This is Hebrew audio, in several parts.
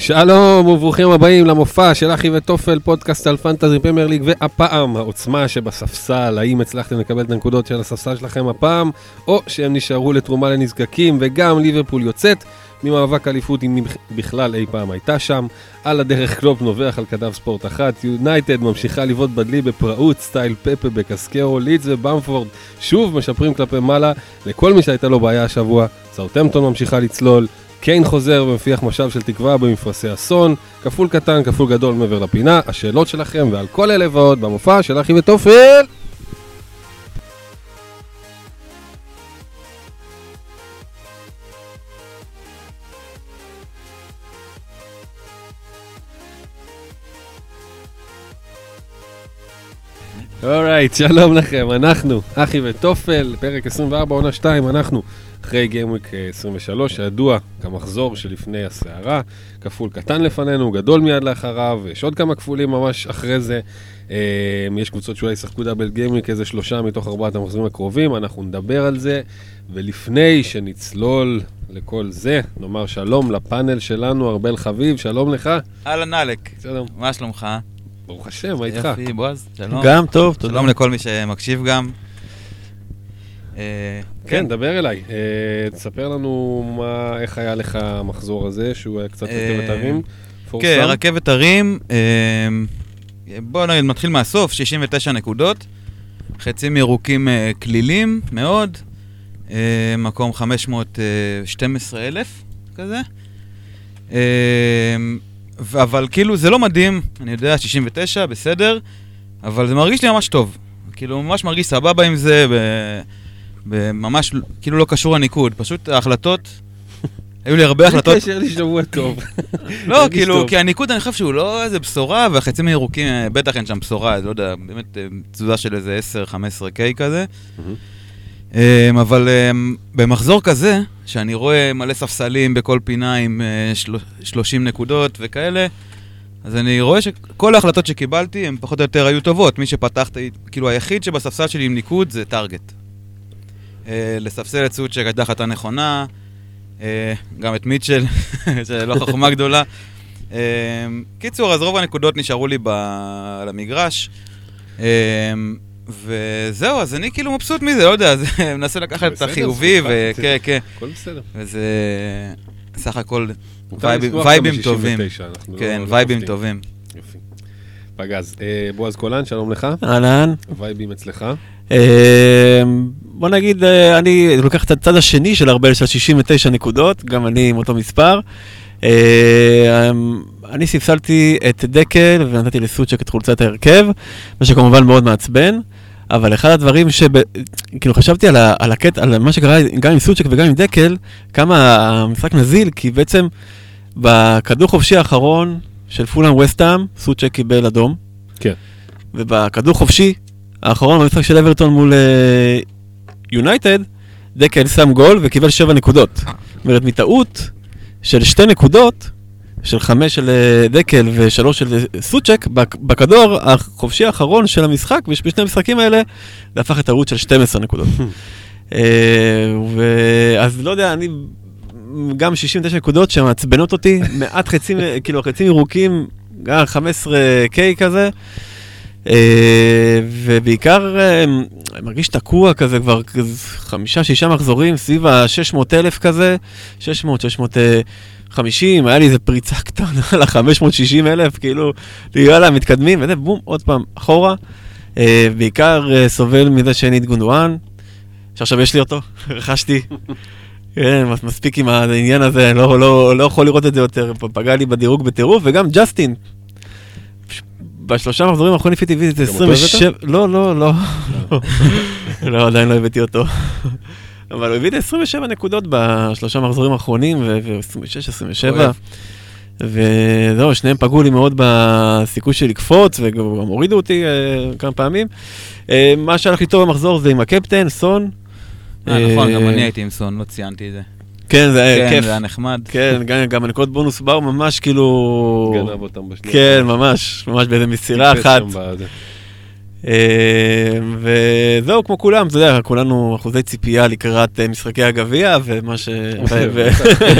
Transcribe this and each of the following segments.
שלום וברוכים הבאים למופע של אחי וטופל, פודקאסט על פנטזי פרמייר ליג, והפעם העוצמה שבספסל, האם הצלחתם לקבל את הנקודות של הספסל שלכם הפעם, או שהם נשארו לתרומה לנזקקים, וגם ליברפול יוצאת ממאבק אליפות אם בכלל אי פעם הייתה שם. על הדרך קלופ נובח על כתב ספורט אחת, יונייטד ממשיכה לבעוט בדלי בפראות, סטייל פפה בקסקרו, לידס ובמפורד שוב משפרים כלפי מעלה, לכל מי שהייתה לו בעיה השבוע, סאוטמפטון ממשיכה לצלול. קיין חוזר ומפיח משב של תקווה במפרשי אסון, כפול קטן, כפול גדול מעבר לפינה, השאלות שלכם ועל כל אלה ועוד במופע של אחי ותופל! אורייט, שלום לכם, אנחנו, אחי וטופל, פרק 24, עונה 2, אנחנו אחרי גיימוויק 23, שידוע כמחזור שלפני הסערה, כפול קטן לפנינו, גדול מיד לאחריו, יש עוד כמה כפולים ממש אחרי זה. יש קבוצות שאולי ישחקו דאבל גיימוויק, איזה שלושה מתוך ארבעת המחזורים הקרובים, אנחנו נדבר על זה, ולפני שנצלול לכל זה, נאמר שלום לפאנל שלנו, ארבל חביב, שלום לך. אהלן אלק. שלום. מה שלומך? ברוך השם, מה איתך? יופי, בועז, שלום. גם טוב, תודה. שלום לכל מי שמקשיב גם. אה, כן, דבר אליי. אה, תספר לנו איך היה לך המחזור הזה, שהוא היה קצת רכבת הרים. כן, רכבת הרים. בואו נגיד, מתחיל מהסוף, 69 נקודות. חצים ירוקים כלילים מאוד. מקום 512 אלף כזה. אבל כאילו זה לא מדהים, אני יודע, 69, בסדר, אבל זה מרגיש לי ממש טוב. כאילו, ממש מרגיש סבבה עם זה, וממש כאילו לא קשור לניקוד, פשוט ההחלטות, היו לי הרבה החלטות. זה קשר לי שבוע טוב. לא, כאילו, כי הניקוד אני חושב שהוא לא איזה בשורה, והחצים הירוקים, בטח אין שם בשורה, לא יודע, באמת תזוזה של איזה 10-15K כזה. אבל במחזור כזה, שאני רואה מלא ספסלים בכל פינה עם 30 נקודות וכאלה, אז אני רואה שכל ההחלטות שקיבלתי הן פחות או יותר היו טובות. מי שפתח, כאילו היחיד שבספסל שלי עם ניקוד זה טארגט. לספסל את סוצ'ק הייתה החלטה נכונה, גם את מיטשל, שלא חוכמה גדולה. קיצור, אז רוב הנקודות נשארו לי על המגרש. וזהו, אז אני כאילו מבסוט מזה, לא יודע, אז מנסה לקחת את החיובי, וכן, כן. הכל בסדר. וזה סך הכל וייבים טובים. כן, וייבים טובים. יופי. פגז. בועז קולן, שלום לך. אהלן. וייבים אצלך. בוא נגיד, אני לוקח את הצד השני של הרבה של 69 נקודות, גם אני עם אותו מספר. אני ספסלתי את דקל ונתתי לסוצ'ק את חולצת ההרכב, מה שכמובן מאוד מעצבן. אבל אחד הדברים ש... כאילו חשבתי על, ה... על הקטע, על מה שקרה גם עם סוצ'ק וגם עם דקל, כמה המשחק נזיל, כי בעצם בכדור חופשי האחרון של פולאם וסטאם, סוצ'ק קיבל אדום. כן. ובכדור חופשי האחרון במשחק של אברטון מול יונייטד, דקל שם גול וקיבל שבע נקודות. זאת אומרת, מטעות של שתי נקודות, של חמש של דקל ושלוש של סוצ'ק, בכדור החופשי האחרון של המשחק, בשני המשחקים האלה, זה הפך הערוץ של 12 נקודות. אז לא יודע, אני, גם 69 נקודות שמעצבנות אותי, מעט חצים, כאילו חצים ירוקים, גם 15K כזה. ובעיקר מרגיש תקוע כזה כבר חמישה, שישה מחזורים סביב ה-600 אלף כזה, 600, 600... 50, היה לי איזה פריצה קטנה ל-560 אלף, כאילו, יאללה, מתקדמים, וזה בום, עוד פעם, אחורה. אה, בעיקר אה, סובל מזה שאין לי את גונדואן, שעכשיו יש לי אותו, רכשתי. כן, מספיק עם העניין הזה, לא, לא, לא יכול לראות את זה יותר, פגע לי בדירוג בטירוף, וגם ג'סטין. בשלושה מחזורים האחרונים לפי טבעי זה 27, לא, לא, לא, לא, עדיין לא הבאתי אותו. אבל הוא הביא לי 27 נקודות בשלושה מחזורים האחרונים, ו-26, 27. וזהו, שניהם פגעו לי מאוד בסיכוי שלי לקפוץ, וגם הורידו אותי uh, כמה פעמים. Uh, מה שהלך לי טוב במחזור זה עם הקפטן, סון. אה, נכון, גם אני הייתי עם סון, לא ציינתי את זה. כן, זה היה כן, כיף. זה היה נחמד. כן, גם, גם הנקודות בונוס באו ממש כאילו... גנב אותם בשנייה. כן, ממש, ממש באיזה מסירה אחת. אה, וזהו, כמו כולם, אתה יודע, כולנו אחוזי ציפייה לקראת אה, משחקי הגביע ומה ש... ו-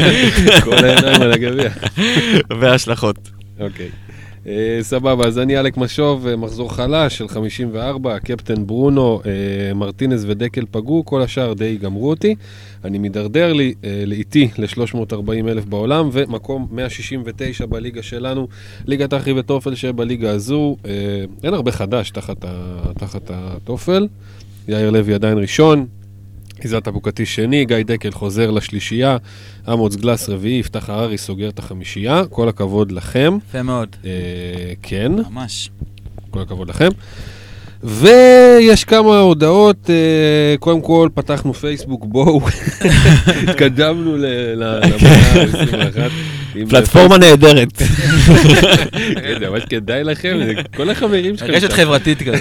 כל העיניים על הגביע. וההשלכות. אוקיי. אה, סבבה, אז אני אלק משוב, אה, מחזור חלש של 54, קפטן ברונו, אה, מרטינז ודקל פגעו, כל השאר די גמרו אותי. אני מידרדר לי לאיטי ל-340 אלף בעולם, ומקום 169 בליגה שלנו, ליגת אחי וטופל שבליגה הזו, אין הרבה חדש תחת, ה, תחת הטופל. יאיר לוי עדיין ראשון, עיזת אבוקתי שני, גיא דקל חוזר לשלישייה, אמוץ גלס רביעי, יפתח הררי סוגר את החמישייה, כל הכבוד לכם. יפה מאוד, אה, כן, ממש. כל הכבוד לכם. ויש כמה הודעות, אה, קודם כל פתחנו פייסבוק, בואו, התקדמנו למאה ה-21. פלטפורמה נהדרת. כן, זה ממש כדאי לכם, כל החברים שלכם. רשת. חברתית כזאת.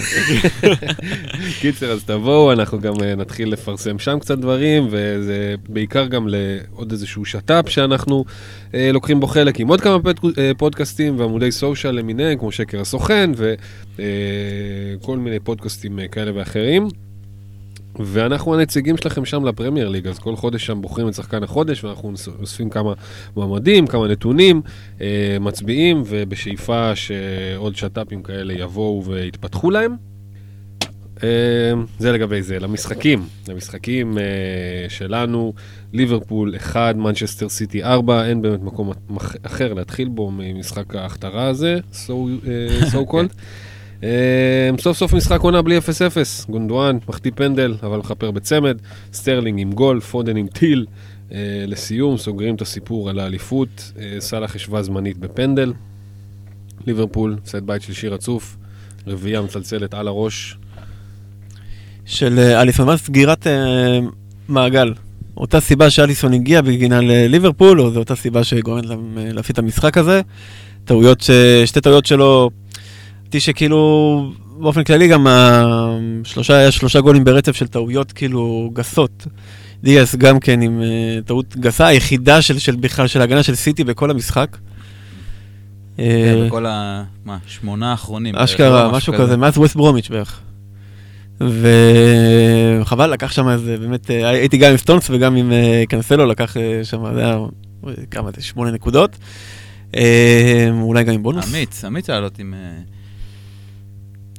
קיצר, אז תבואו, אנחנו גם אה, נתחיל לפרסם שם קצת דברים, וזה בעיקר גם לעוד איזשהו שת"פ שאנחנו אה, לוקחים בו חלק עם עוד כמה אה, פודקאסטים ועמודי סושיאל למיניהם, כמו שקר הסוכן, וכל מיני פודקאסטים כאלה ואחרים. ואנחנו הנציגים שלכם שם לפרמייר ליג, אז כל חודש שם בוחרים את שחקן החודש, ואנחנו אוספים כמה מועמדים, כמה נתונים, אה, מצביעים, ובשאיפה שעוד שת"פים כאלה יבואו ויתפתחו להם. אה, זה לגבי זה. למשחקים, למשחקים אה, שלנו, ליברפול 1, מנצ'סטר סיטי 4, אין באמת מקום אחר להתחיל בו ממשחק ההכתרה הזה, so, אה, so called. אה, סוף סוף משחק עונה בלי 0-0, גונדואן מחטיא פנדל, אבל מכפר בצמד, סטרלינג עם גול, פודן עם טיל. אה, לסיום, סוגרים את הסיפור על האליפות, אה, סאלח השווה זמנית בפנדל. ליברפול, הפסד בית שלישי רצוף, רביעייה מצלצלת על הראש. של אה, זה סגירת מעגל? אותה סיבה שאליסון הגיע בגינה לליברפול, או זו אותה סיבה שגורמת להם להפסיד את המשחק הזה? טעויות, ש... שתי טעויות שלו, אותי שכאילו, באופן כללי גם השלושה, היה שלושה גולים ברצף של טעויות כאילו גסות. דיאס גם כן עם אה, טעות גסה, היחידה של, של בכלל של ההגנה של סיטי בכל המשחק. כן, אה, בכל ה... מה, שמונה האחרונים. אשכרה, לא? משהו כזה, מאז ווסט ברומיץ' בערך. וחבל, לקח שם איזה, באמת, אה, הייתי גם עם סטונס וגם עם אה, קנסלו, לקח אה, שם, זה היה, אה, כמה זה, שמונה נקודות. אה, אולי גם עם בונוס. אמיץ, אמיץ לעלות עם...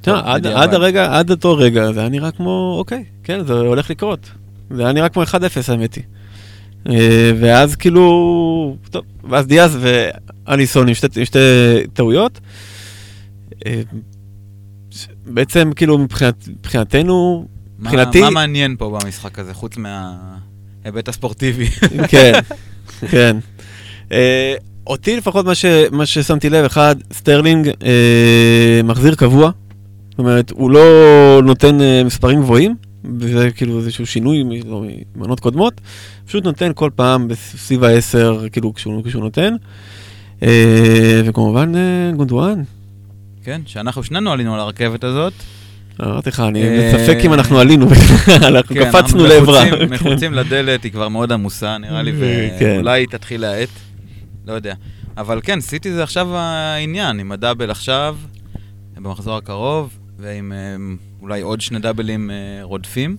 תשמע, עד-. עד הרגע, עד אותו רגע, זה היה נראה כמו, אוקיי, כן, זה הולך לקרות. זה היה נראה כמו 1-0 האמת היא. אה, ואז כאילו, טוב, ואז דיאז ואליסון עם שתי, שתי טעויות. אה, בעצם כאילו מבחינת, מבחינתנו, מה- מבחינתי- מה מעניין פה במשחק הזה, חוץ מההיבט הספורטיבי? כן, כן. אה, אותי לפחות מה, ש, מה ששמתי לב, אחד, סטרלינג אה, מחזיר קבוע, אומרת, הוא לא נותן אה, מספרים גבוהים, וזה כאילו איזשהו שינוי לא, מעונות קודמות, פשוט נותן כל פעם בסביב העשר, כאילו כשהוא, כשהוא נותן. אה, וכמובן אה, גונדואן, כן, שאנחנו שנינו עלינו על הרכבת הזאת. אמרתי לך, אני בספק אם אנחנו עלינו בכלל, אנחנו כן, קפצנו לעברה. מחוצים- מחוצים לדלת, היא כבר מאוד עמוסה, נראה לי, כן. ואולי היא תתחיל להאט, לא יודע. אבל כן, סיטי זה עכשיו העניין, עם ה double עכשיו, במחזור הקרוב, ועם אה, אולי עוד שני דאבלים אה, רודפים.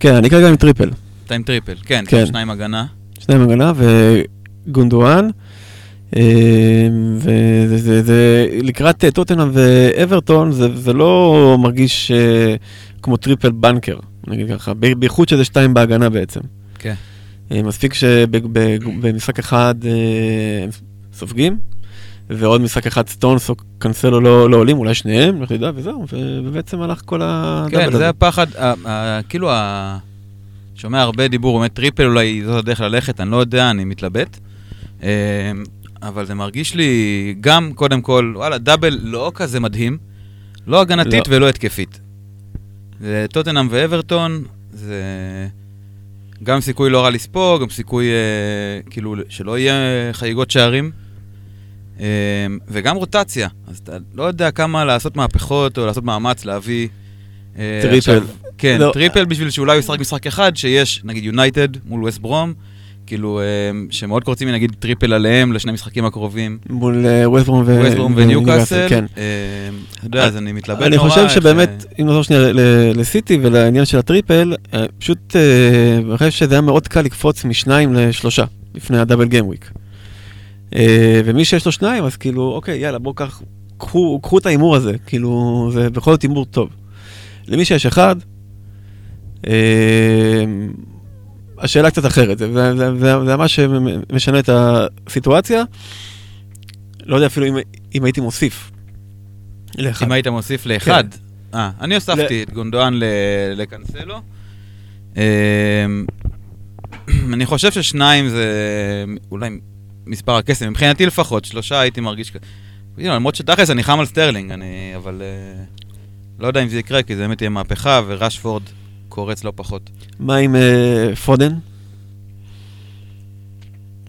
כן, אני כרגע עם triple. אתה עם triple, כן, כן. שניים הגנה. שניים הגנה וגונדואן. אה, וזה זה, זה, לקראת טוטנאם ואברטון זה, זה לא מרגיש אה, כמו triple בנקר, נגיד ככה, בייחוד שזה שתיים בהגנה בעצם. כן. מספיק שבמשחק אחד הם סופגים, ועוד משחק אחד סטונס או קנסלו לא, לא עולים, אולי שניהם, לך תדע, וזהו, ובעצם הלך כל ה double כן, זה הפחד, ה- ה- כאילו, ה- שומע הרבה דיבור, באמת triple אולי זאת הדרך ללכת, אני לא יודע, אני מתלבט. אה, אבל זה מרגיש לי גם, קודם כל, וואלה, double לא כזה מדהים, לא הגנתית לא. ולא התקפית. זה טוטנאם ואברטון, זה גם סיכוי לא רע לספוג, גם סיכוי אה, כאילו שלא יהיה חגיגות שערים. אה, וגם רוטציה, אז אתה לא יודע כמה לעשות מהפכות או לעשות מאמץ להביא... אה, triple. עכשיו, כן, לא. triple בשביל שאולי הוא ישחק משחק אחד, שיש נגיד יונייטד מול ווסט ברום, כאילו, אה, שמאוד קורצים נגיד triple עליהם לשני משחקים הקרובים. מול ווסטברום וניוקאסל. כן. אתה יודע, אז אני מתלבט נורא. אני חושב שבאמת, אם נעזור שנייה לסיטי ולעניין של הטריפל, פשוט, אני חושב שזה היה מאוד קל לקפוץ משניים לשלושה, לפני הדאבל גיים וויק. ומי שיש לו שניים, אז כאילו, אוקיי, יאללה, בואו קח, קחו את ההימור הזה, כאילו, זה בכל זאת הימור טוב. למי שיש אחד, השאלה קצת אחרת, זה, זה, זה, זה ממש משנה את הסיטואציה. לא יודע אפילו אם, אם הייתי מוסיף לאחד. אם היית מוסיף לאחד? כן. אה, אני הוספתי ל... את גונדואן לקנסלו. אמ, אני חושב ששניים זה אולי מספר הקסם, מבחינתי לפחות, שלושה הייתי מרגיש כ... למרות שתכלס אני חם על סטרלינג, אני... אבל אה, לא יודע אם זה יקרה, כי זה באמת יהיה מהפכה, ורשפורד קורץ לא פחות. מה עם uh, פודן?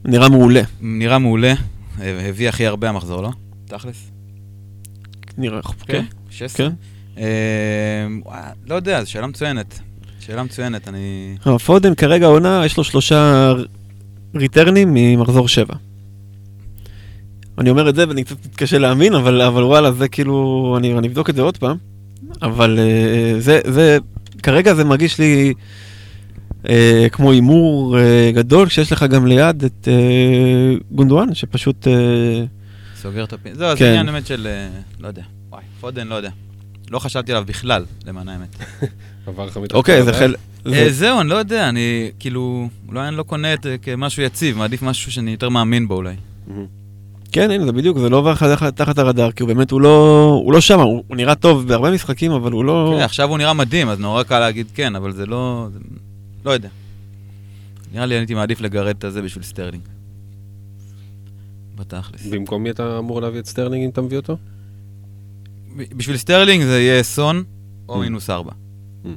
נראה מעולה. נראה מעולה, הביא הכי הרבה המחזור, לא? תכלס. נראה, כן. 16? כן. אה, לא יודע, זו שאלה מצוינת. שאלה מצוינת, אני... פודן כרגע עונה, יש לו שלושה ריטרנים ממחזור 7. אני אומר את זה ואני קצת מתקשה להאמין, אבל, אבל וואלה, זה כאילו, אני, אני אבדוק את זה עוד פעם. אבל uh, זה, זה כרגע זה מרגיש לי אה, כמו הימור אה, גדול, כשיש לך גם ליד את אה, גונדואן, שפשוט... אה, סוגר את הפין. זהו, כן. זה עניין באמת של, לא יודע, וואי, פודן, לא יודע. לא חשבתי עליו בכלל, למען האמת. עבר לך מתחת אוקיי, זה חלק... אה, זהו, אני לא יודע, אני כאילו, אולי אני לא קונה את זה כמשהו יציב, מעדיף משהו שאני יותר מאמין בו אולי. כן, הנה, זה בדיוק, זה לא עובר לך תחת הרדאר, כי הוא באמת, הוא לא, הוא לא שם, הוא, הוא נראה טוב בהרבה משחקים, אבל הוא לא... כן, עכשיו הוא נראה מדהים, אז נורא קל להגיד כן, אבל זה לא... זה, לא יודע. נראה לי הייתי מעדיף לגרד את הזה בשביל סטרלינג. בתכלס. במקום מי אתה אמור להביא את סטרלינג אם אתה מביא אותו? בשביל סטרלינג זה יהיה סון או ממ. מינוס ארבע. ממ.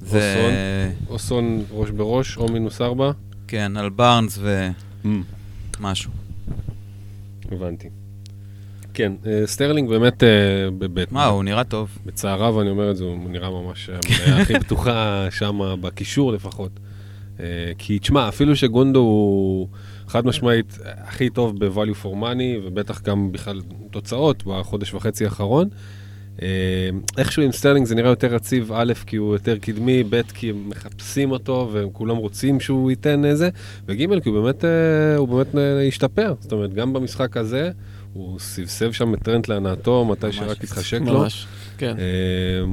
זה... או סון ראש בראש או מינוס ארבע? כן, על בארנס ומשהו. הבנתי. כן, אה, סטרלינג באמת אה, בבית. מה, הוא נראה טוב. בצער רב אני אומר את זה, הוא נראה ממש המניה הכי פתוחה שם, בקישור לפחות. אה, כי תשמע, אפילו שגונדו הוא חד משמעית הכי טוב ב-value for money, ובטח גם בכלל תוצאות בחודש וחצי האחרון, איכשהו עם סטרלינג זה נראה יותר יציב, א', כי הוא יותר קדמי, ב', כי הם מחפשים אותו וכולם רוצים שהוא ייתן איזה, וג', כי הוא באמת, הוא באמת השתפר. זאת אומרת, גם במשחק הזה, הוא סבסב שם את טרנט להנאתו מתי שרק התחשק לו. ממש, כן.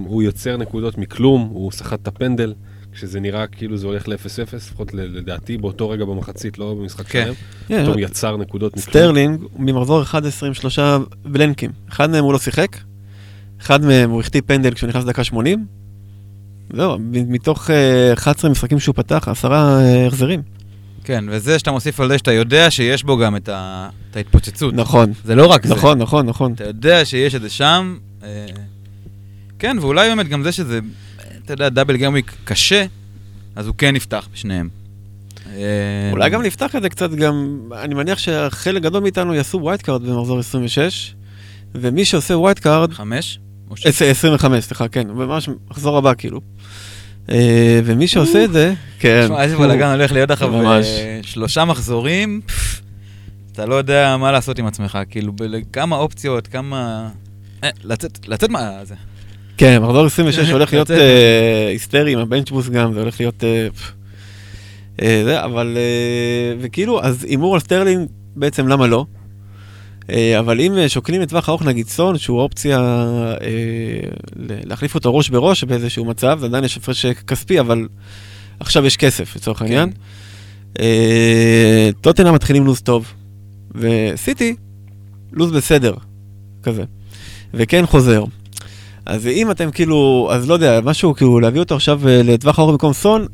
הוא יוצר נקודות מכלום, הוא סחט את הפנדל. כשזה נראה כאילו זה הולך ל-0-0, לפחות לדעתי באותו רגע במחצית, לא במשחק כן. שלהם, כן. פתאום יצר נקודות מכלום. סטרלינג, ממחזור 11 עם שלושה blank ים. אחד מהם הוא לא שיחק, אחד מהם הוא החטיא פנדל כשהוא נכנס לדקה 80. זהו, מתוך 11 אה, משחקים שהוא פתח, עשרה אה, החזרים. כן, וזה שאתה מוסיף על זה שאתה יודע שיש בו גם את, ה... את ההתפוצצות. נכון. זה לא רק נכון, זה. נכון, נכון, נכון. אתה יודע שיש את זה שם. אה... כן, ואולי באמת גם זה שזה, אתה יודע, double gameweek קשה, אז הוא כן יפתח בשניהם. אולי גם נפתח את זה קצת גם, אני מניח שחלק גדול מאיתנו יעשו wild card במחזור 26, ומי שעושה wild card... 5? 25, סליחה, כן, ממש מחזור הבא כאילו. אה, ומי שעושה את זה, כן. תשמע, איזה בלאגן הולך להיות לך שלושה מחזורים, אתה לא יודע מה לעשות עם עצמך, כאילו, כמה אופציות, כמה... אה, לצאת מה זה. כן, מחזור 26 הולך להיות אה, היסטרי עם ה bench boost גם, זה הולך להיות... זה, אבל... וכאילו, אז הימור על סטרלינג, בעצם למה לא? אה, אבל אם אה, שוקלים לטווח ארוך נגיד סון, שהוא אופציה אה, להחליף אותו ראש בראש באיזשהו מצב, עדיין יש הפרש כספי, אבל עכשיו יש כסף לצורך כן. העניין. טוטנה מתחילים לוז טוב, וסיטי, לוז בסדר, כזה. וכן חוזר. אז אם אתם כאילו, אז לא יודע, משהו כאילו להביא אותו עכשיו לטווח ארוך במקום סון,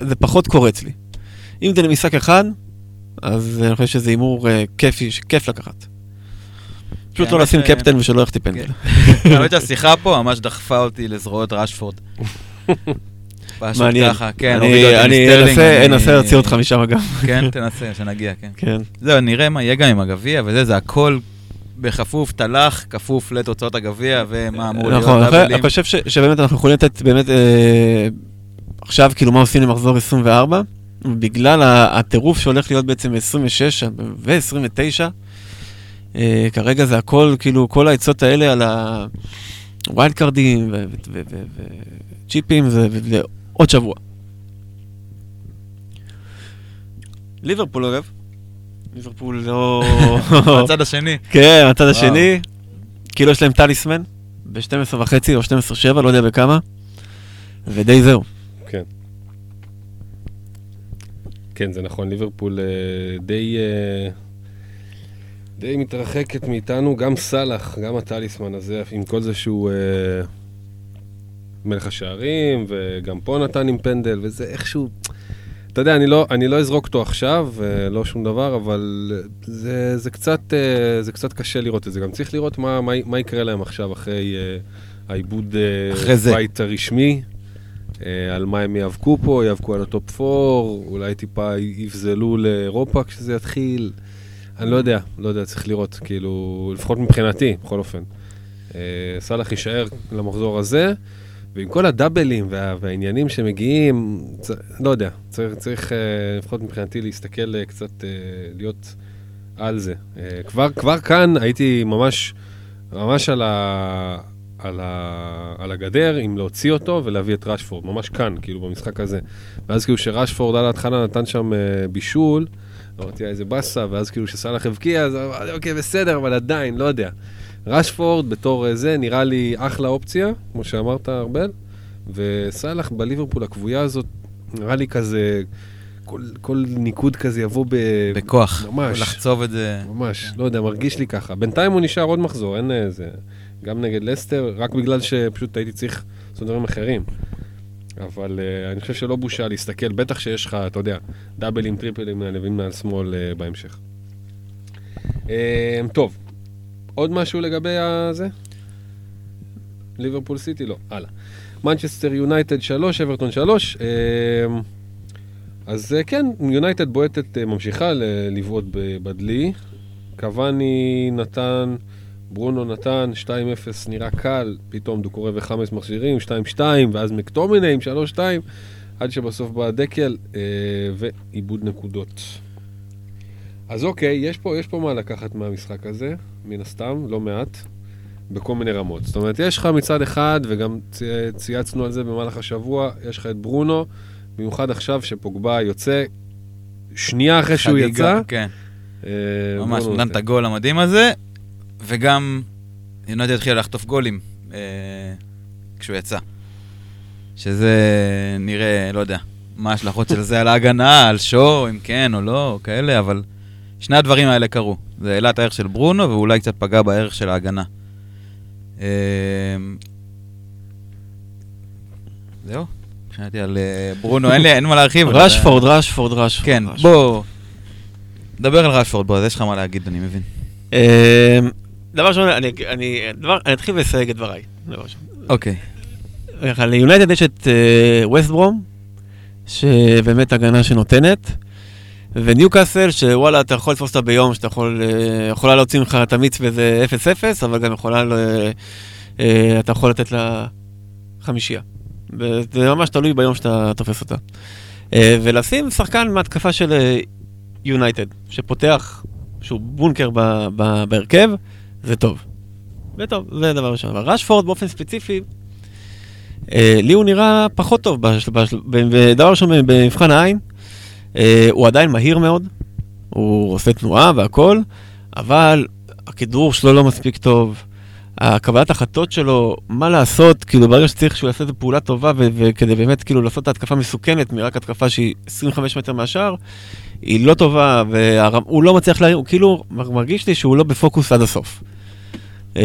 זה פחות קורץ לי. אם זה למשחק אחד, אז אני חושב שזה הימור כיפי, כיף לקחת. פשוט לא לשים קפטן ושלא יחטיא פנדל. האמת שהשיחה פה ממש דחפה אותי לזרועות ראשפורד. מעניין. כן, אני אנסה להוציא אותך משם גם. כן, תנסה, שנגיע, כן. כן. זהו, נראה מה יהיה גם עם הגביע וזה, זה הכל בכפוף תל"ח, כפוף לתוצאות הגביע ומה אמור להיות נכון, אני חושב שבאמת אנחנו יכולים לתת באמת אה, עכשיו כאילו מה עושים למחזור 24, בגלל הטירוף שהולך להיות בעצם 26 ו-29, אה, כרגע זה הכל, כאילו, כל העצות האלה על הווילד קארדים וצ'יפים, זה עוד שבוע. ליברפול אגב, ליברפול לא... בצד השני. כן, מהצד השני. כאילו יש להם טליסמן ב-12 וחצי או 12-7, לא יודע בכמה, ודי זהו. כן. כן, זה נכון, ליברפול אה, די, אה, די מתרחקת מאיתנו, גם סאלח, גם הטליסמן הזה, עם כל זה שהוא אה, מלך השערים, וגם פה נתן עם פנדל, וזה איכשהו... אתה יודע, אני לא, אני לא אזרוק אותו עכשיו, לא שום דבר, אבל זה, זה, קצת, זה קצת קשה לראות את זה. גם צריך לראות מה, מה, מה יקרה להם עכשיו אחרי האיבוד בית הרשמי. על מה הם יאבקו פה, יאבקו על ה top 4, אולי טיפה יפזלו לאירופה כשזה יתחיל. אני לא יודע, לא יודע, צריך לראות, כאילו, לפחות מבחינתי, בכל אופן. סאלח יישאר למחזור הזה. ועם כל ה double ים וה, והעניינים שמגיעים, צ, לא יודע, צריך, צריך uh, לפחות מבחינתי להסתכל uh, קצת, להיות על זה. כבר, כבר כאן הייתי ממש, ממש על, ה, על, ה, על הגדר, אם להוציא אותו ולהביא את רשפורד, ממש כאן, כאילו, במשחק הזה. ואז כאילו שרשפורד על ההתחלה נתן שם בישול, אמרתי, איזה באסה, ואז כאילו שסאלח הבקיע, אז אמרתי, אוקיי, בסדר, אבל עדיין, לא יודע. רשפורד בתור זה נראה לי אחלה אופציה, כמו שאמרת, ארבל, וסאלח בליברפול הקבויה הזאת, נראה לי כזה, כל, כל ניקוד כזה יבוא ב... בכוח. ממש. לחצוב את זה. ממש, לא יודע, מרגיש לי ככה. בינתיים הוא נשאר עוד מחזור, אין איזה... גם נגד לסטר, רק בגלל שפשוט הייתי צריך לעשות דברים אחרים. אבל uh, אני חושב שלא בושה להסתכל, בטח שיש לך, אתה יודע, דאבלים, טריפלים מהלווים מעל שמאל uh, בהמשך. Uh, טוב, עוד משהו לגבי הזה? ליברפול סיטי? לא, הלאה. מנצ'סטר יונייטד 3, אברטון 3. אז כן, יונייטד בועטת, ממשיכה לבעוט בדלי. קוואני נתן, ברונו נתן, 2-0 נראה קל, פתאום דוקורי וחמאס מכשירים, 2-2, ואז מקטומיני עם 3-2, עד שבסוף בא דקל, ועיבוד נקודות. אז אוקיי, יש פה, יש פה מה לקחת מהמשחק הזה, מן הסתם, לא מעט, בכל מיני רמות. זאת אומרת, יש לך מצד אחד, וגם צייצנו על זה במהלך השבוע, יש לך את ברונו, במיוחד עכשיו שפוגבה יוצא, שנייה אחרי שהוא יצא. כן. אה, ממש, נתן את הגול המדהים הזה, וגם יונתן התחיל לחטוף גולים אה, כשהוא יצא. שזה נראה, לא יודע, מה ההשלכות של זה על ההגנה, על שואו, אם כן או לא, או כאלה, אבל שני הדברים האלה קרו. זה העלה את הערך של ברונו, ואולי קצת פגע בערך של ההגנה. אמ, זהו, מבחינתי על אה, ברונו, אין לי, אין מה להרחיב. רשפורד, רשפורד, רשפורד. כן, בוא, דבר על רשפורד, בוא, אז יש לך מה להגיד, אני מבין. דבר ראשון, אני אתחיל ואסייג את דבריי. אוקיי. ליונייטד יש את ווסט אה, ברום, שבאמת הגנה שנותנת. וניוקאסל, שוואלה, אתה יכול לתפוס אותה ביום, שאתה יכול, אה, יכולה להוציא ממך את המיץ באיזה 0-0, אבל גם יכולה, אה, אתה יכול לתת לה חמישייה. זה ממש תלוי ביום שאתה תופס אותה. אה, ולשים שחקן מהתקפה של יונייטד, שפותח, שהוא בונקר ב, בהרכב, זה טוב. זה טוב, זה דבר ראשון. אבל רשפורד באופן ספציפי, לי הוא נראה פחות טוב, ודבר ראשון במבחן העין, Uh, הוא עדיין מהיר מאוד, הוא עושה תנועה והכל, אבל הכדרור שלו לא מספיק טוב. הקבלת החלטות שלו, מה לעשות, כאילו ברגע שצריך שהוא יעשה את הפעולה טובה וכדי באמת כאילו לעשות את ההתקפה מסוכנת מרק התקפה שהיא 25 מטר מהשאר, היא לא טובה והוא לא מצליח להרים, הוא כאילו מרגיש לי שהוא לא בפוקוס עד הסוף. אמ,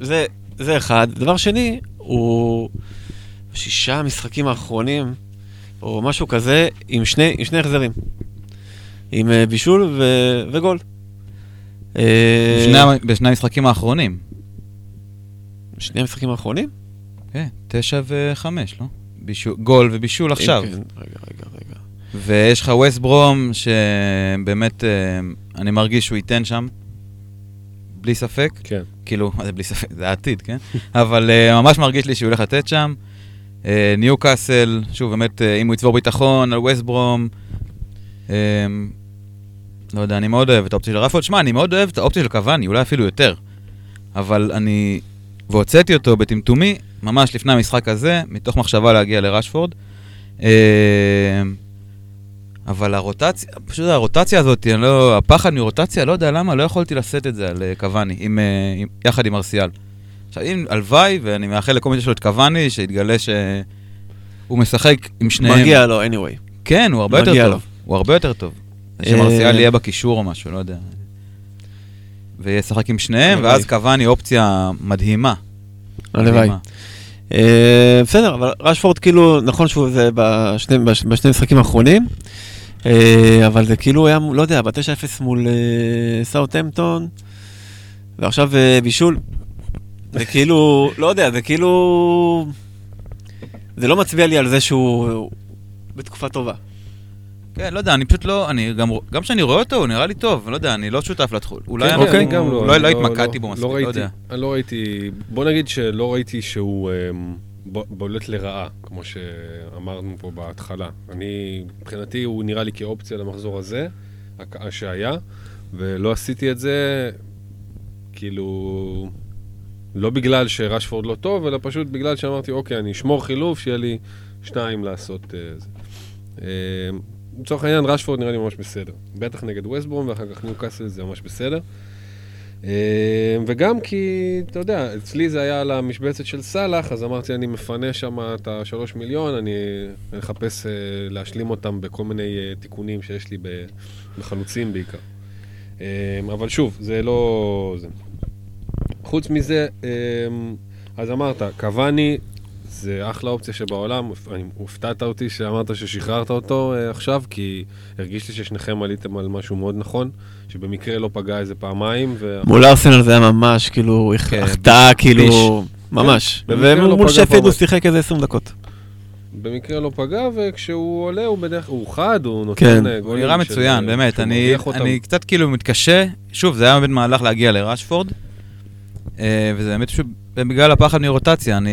זה, זה אחד. דבר שני, הוא שישה המשחקים האחרונים, או משהו כזה, עם שני, עם שני החזרים. עם uh, בישול ו, וגול. בשני, בשני המשחקים האחרונים. בשני המשחקים האחרונים? כן, תשע וחמש, לא? בישול, גול ובישול עכשיו. כן, רגע, רגע, רגע. ויש לך ווסט ברום, שבאמת, uh, אני מרגיש שהוא ייתן שם, בלי ספק. כן. כאילו, מה זה בלי ספק? זה העתיד, כן? אבל uh, ממש מרגיש לי שהוא הולך לתת שם. אה, ניו קאסל, שוב, באמת, אה, אם הוא יצבור ביטחון על ווסטברום, אה, לא יודע, אני מאוד אוהב את האופציה של רפורד. שמע, אני מאוד אוהב את האופציה של קוואני, אולי אפילו יותר. אבל אני... והוצאתי אותו בטמטומי, ממש לפני המשחק הזה, מתוך מחשבה להגיע לרשפורד. אה, אבל הרוטציה, פשוט הרוטציה הזאת, אני לא, הפחד מרוטציה, לא יודע למה, לא יכולתי לשאת את זה על אה, קוואני, עם, אה, עם, יחד עם ארסיאל. עכשיו, אם הלוואי, ואני מאחל לכל מי שיש לו את קוואני, שיתגלה שהוא משחק עם שניהם. מגיע לו, anyway. כן, הוא הרבה יותר מגיע טוב. לו. הוא הרבה יותר טוב. אה, שמרסיאל יהיה בקישור או משהו, לא יודע. וישחק עם שניהם. ואז קוואני אופציה מדהימה. הלוואי. אה, בסדר, אבל רשפורד כאילו, נכון שהוא זה בשני, בש- בשני משחקים האחרונים, אה, אבל זה כאילו היה, לא יודע, ב-9-0 מול אה, סאוטהמפטון, ועכשיו אה, בישול. זה כאילו, לא יודע, זה כאילו... זה לא מצביע לי על זה שהוא בתקופה טובה. כן, לא יודע, אני פשוט לא, אני גם, גם כשאני רואה אותו, הוא נראה לי טוב, לא יודע, אני לא שותף לתחול. אולי כן, אני, כן, אני גם לא, אולי אני לא התמקדתי בו לא מספיק, לא ראיתי- יודע. אני לא ראיתי, בוא נגיד שלא ראיתי שהוא אמ, ב- בולט לרעה, כמו שאמרנו פה בהתחלה. אני, מבחינתי הוא נראה לי כאופציה למחזור הזה, שהיה, ולא עשיתי את זה, כאילו, לא בגלל שרשפורד לא טוב, אלא פשוט בגלל שאמרתי, אוקיי, אני אשמור חילוף, שיהיה לי שניים לעשות אה, זה. אמ, לצורך העניין, רשפורד נראה לי ממש בסדר. בטח נגד ווסטברום, ואחר כך ניו קאסל זה ממש בסדר. אה, וגם כי, אתה יודע, אצלי זה היה על המשבצת של סאלח, אז אמרתי, אני מפנה שם את השלוש מיליון, אני אחפש אה, להשלים אותם בכל מיני אה, תיקונים שיש לי בחלוצים בעיקר. אה, אבל שוב, זה לא... חוץ מזה, אה, אז אמרת, קוואני זה אחלה אופציה שבעולם, אני- הופתעת אותי שאמרת ששחררת אותו אה, עכשיו, כי הרגיש לי ששניכם עליתם על משהו מאוד נכון, שבמקרה לא פגע איזה פעמיים, ו... מול ארסנל זה היה ממש, כאילו, כן, החטאה, כאילו, ממש. במקרה לא ומול פגע שפילד הוא. שיחק איזה 20 דקות. במקרה לא פגע, וכשהוא עולה הוא בדרך כלל, הוא חד, הוא נותן כן. אה, הוא גולים נראה של- מצוין, באמת. אני. אני קצת כאילו מתקשה, שוב, זה היה באמת מהלך להגיע לרשפורד, אה, וזה באמת פשוט בגלל הפחד מרוטציה, אני,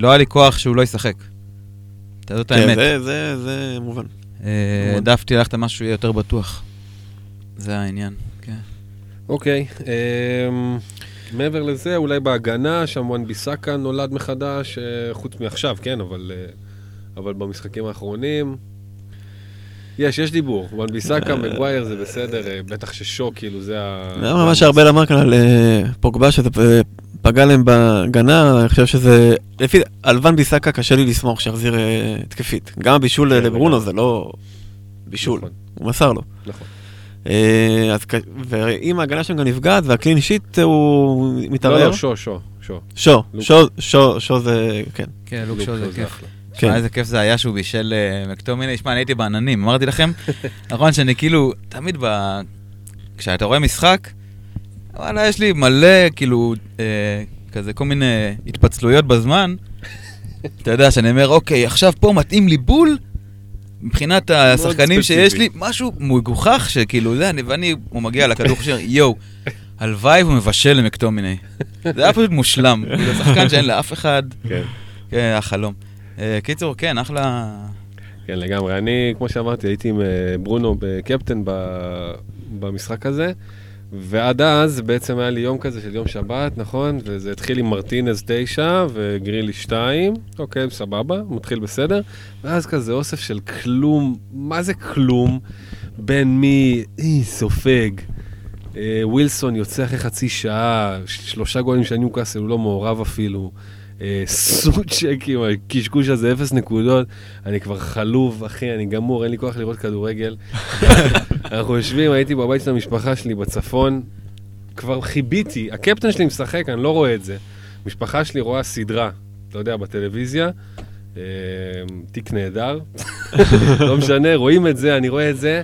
לא היה לי כוח שהוא לא ישחק. זאת כן, האמת. זה- זה זה מובן. אה. העדפתי ללכת על משהו שיהיה יותר בטוח. זה העניין, כן. אוקיי, אמ, מעבר לזה, אולי בהגנה, שם וואן ביסאקה נולד מחדש, אה, חוץ מעכשיו, כן, אבל, אה, אבל במשחקים האחרונים... יש, יש דיבור. וואן ביסאקה, מגווייר זה בסדר, אה, בטח ששו, כאילו, זה ה... זה היה מה שארבל אמר כאן על אה, פוגבה, שזה אה, פגע להם בהגנה, אני חושב שזה... לפי... על ון ביסאקה קשה לי לסמוך שיחזיר אה, התקפית. גם הבישול כן, לברונו. זה לא בישול, נכון, הוא מסר לו. נכון. אה, אז ואם ההגנה שם גם נפגעת והקלין שיט הוא לא, מתערער, לא, שו, שו, שו. שו, לוק. שו, שו, שו זה, כן. כן, לוק שו זה שו כיף. אחלה. כן. שמע, איזה כיף זה היה שהוא בישל אה, מקטומיני. שמע, אני הייתי בעננים, אמרתי לכם, נכון שאני כאילו, תמיד ב... כשאתה רואה משחק, וואלה, יש לי מלא, כאילו, אה, כזה כל מיני התפצלויות בזמן. אתה יודע, שאני אומר, אוקיי, עכשיו פה מתאים לי בול, מבחינת השחקנים שיש. לי, משהו מגוחך שכאילו, זה, אני, ואני, הוא מגיע לכדור חושב, יואו, הלוואי והוא מבשל למקטומיני. זה היה פשוט מושלם, כאילו, שחקן שאין לאף אחד, כן. כן, היה חלום. אה, קיצור, כן, אחלה... כן, לגמרי. אני, כמו שאמרתי, הייתי עם אה, ברונו בקפטן ב- במשחק הזה, ועד אז בעצם היה לי יום כזה של יום שבת, נכון? וזה התחיל עם מרטינז 9 וגרילי 2, אוקיי, סבבה, מתחיל בסדר. ואז כזה אוסף של כלום, מה זה כלום? בין מי, אי, סופג. אה, ווילסון יוצא אחרי חצי שעה, שלושה גולים של ניוקאסל, הוא לא מעורב אפילו. אה, סוצ'ק עם הקשקוש הזה, אפס נקודות. אני כבר חלוב, אחי, אני גמור, אין לי כוח לראות כדורגל. אנחנו יושבים, הייתי בבית של המשפחה שלי בצפון, כבר חיביתי, הקפטן שלי משחק, אני לא רואה את זה. המשפחה שלי רואה סדרה, אתה יודע, בטלוויזיה, אה, תיק נהדר, לא משנה, רואים את זה, אני רואה את זה,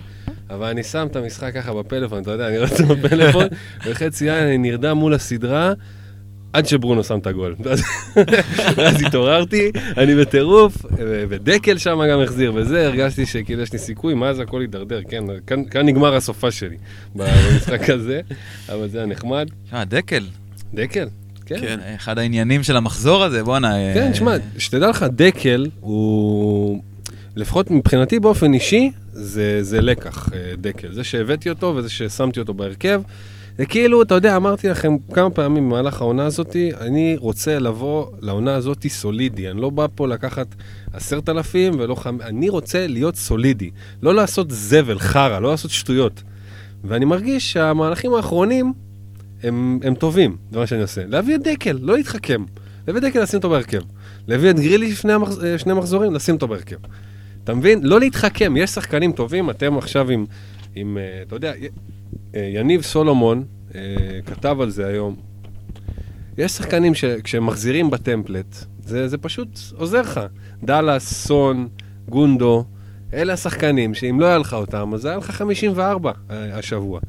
אבל אני שם את המשחק ככה בפלאפון, אתה יודע, אני רואה את זה בפלאפון, וחצי יין, אני נרדם מול הסדרה. עד שברונו שם את הגול. ואז התעוררתי, אני בטירוף, ודקל שם גם החזיר, וזה, הרגשתי שכאילו יש לי סיכוי, מה זה הכל הידרדר, כן, כאן, כאן נגמר הסופה שלי במשחק הזה, אבל זה היה נחמד. שמע, דקל, דקל, כן. כן. אחד העניינים של המחזור הזה, בואנה... כן, אה, תשמע, שתדע לך, דקל הוא, לפחות מבחינתי באופן אישי, זה, זה לקח, אה, דקל. זה שהבאתי אותו וזה ששמתי אותו בהרכב. זה כאילו, אתה יודע, אמרתי לכם כמה פעמים במהלך העונה הזאתי, אני רוצה לבוא לעונה הזאתי סולידי. אני לא בא פה לקחת עשרת אלפים ולא חמ... אני רוצה להיות סולידי. לא לעשות זבל, חרא, לא לעשות שטויות. ואני מרגיש שהמהלכים האחרונים הם, הם טובים, זה מה שאני עושה. להביא את דקל, לא להתחכם. להביא את דקל, לשים אותו בהרכב. להביא את גרילי לפני המחז... אה, שני מחזורים, לשים אותו בהרכב. אתה מבין? לא להתחכם, יש שחקנים טובים, אתם עכשיו עם, עם אה, אתה יודע, יניב סולומון אה, כתב על זה היום. יש שחקנים שכשהם מחזירים בטמפלט, זה, זה פשוט עוזר לך. דאלאס, סון, גונדו, אלה השחקנים שאם לא היה לך אותם, אז היה לך 54 אה, השבוע.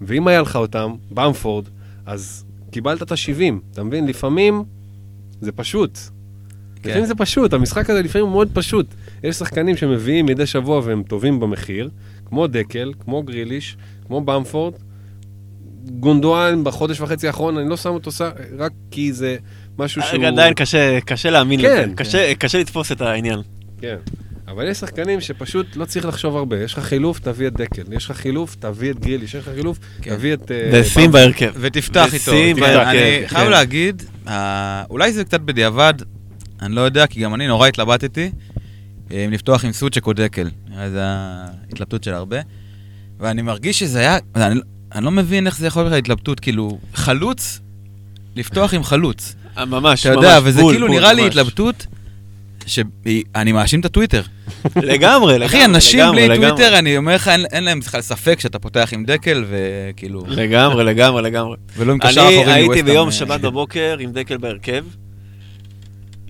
ואם היה לך אותם, במפורד, אז קיבלת את ה-70, אתה מבין? לפעמים זה פשוט. כן. לפעמים זה פשוט, המשחק הזה לפעמים הוא מאוד פשוט. יש שחקנים שמביאים מדי שבוע והם טובים במחיר, כמו דקל, כמו גריליש, כמו במפורד. גונדואן בחודש וחצי האחרון, אני לא שם אותו ס- רק כי זה משהו שהוא... רגע, עדיין קשה, קשה להאמין כן, לזה. קשה, קשה לתפוס את העניין. כן. אבל יש שחקנים שפשוט לא צריך לחשוב הרבה. יש לך חילוף, תביא את דקל. יש לך חילוף, תביא את גריליש. יש לך חילוף, כן. תביא את... אה, ושים במפורד. בהרכב. ותפתח איתו. ושים תפתח. בהרכב, אני כן. חייב להגיד, אה, אולי זה קצת בדיעבד, אני לא יודע, כי גם אני נורא התלבטתי, אה, אם לפתוח עם סוצ'ק או דקל. זה ההתלבטות של הרבה. ואני מרגיש שזה היה, אני, אני לא מבין איך זה יכול להיות התלבטות, כאילו, חלוץ, לפתוח עם חלוץ. אה, ממש, אתה ממש. יודע, וזה בול, כאילו בול, נראה לי ממש. התלבטות, שאני מאשים את הטוויטר. לגמרי, לגמרי. אחי, אנשים לגמרי, בלי לגמרי. טוויטר, אני אומר לך, אין- אין להם בכלל ספק שאתה פותח עם דקל, וכאילו, לגמרי, לגמרי, לגמרי. ולא עם קשר אני אחורי הייתי מווסטהאם, ביום אה, שבת בבוקר עם דקל בהרכב,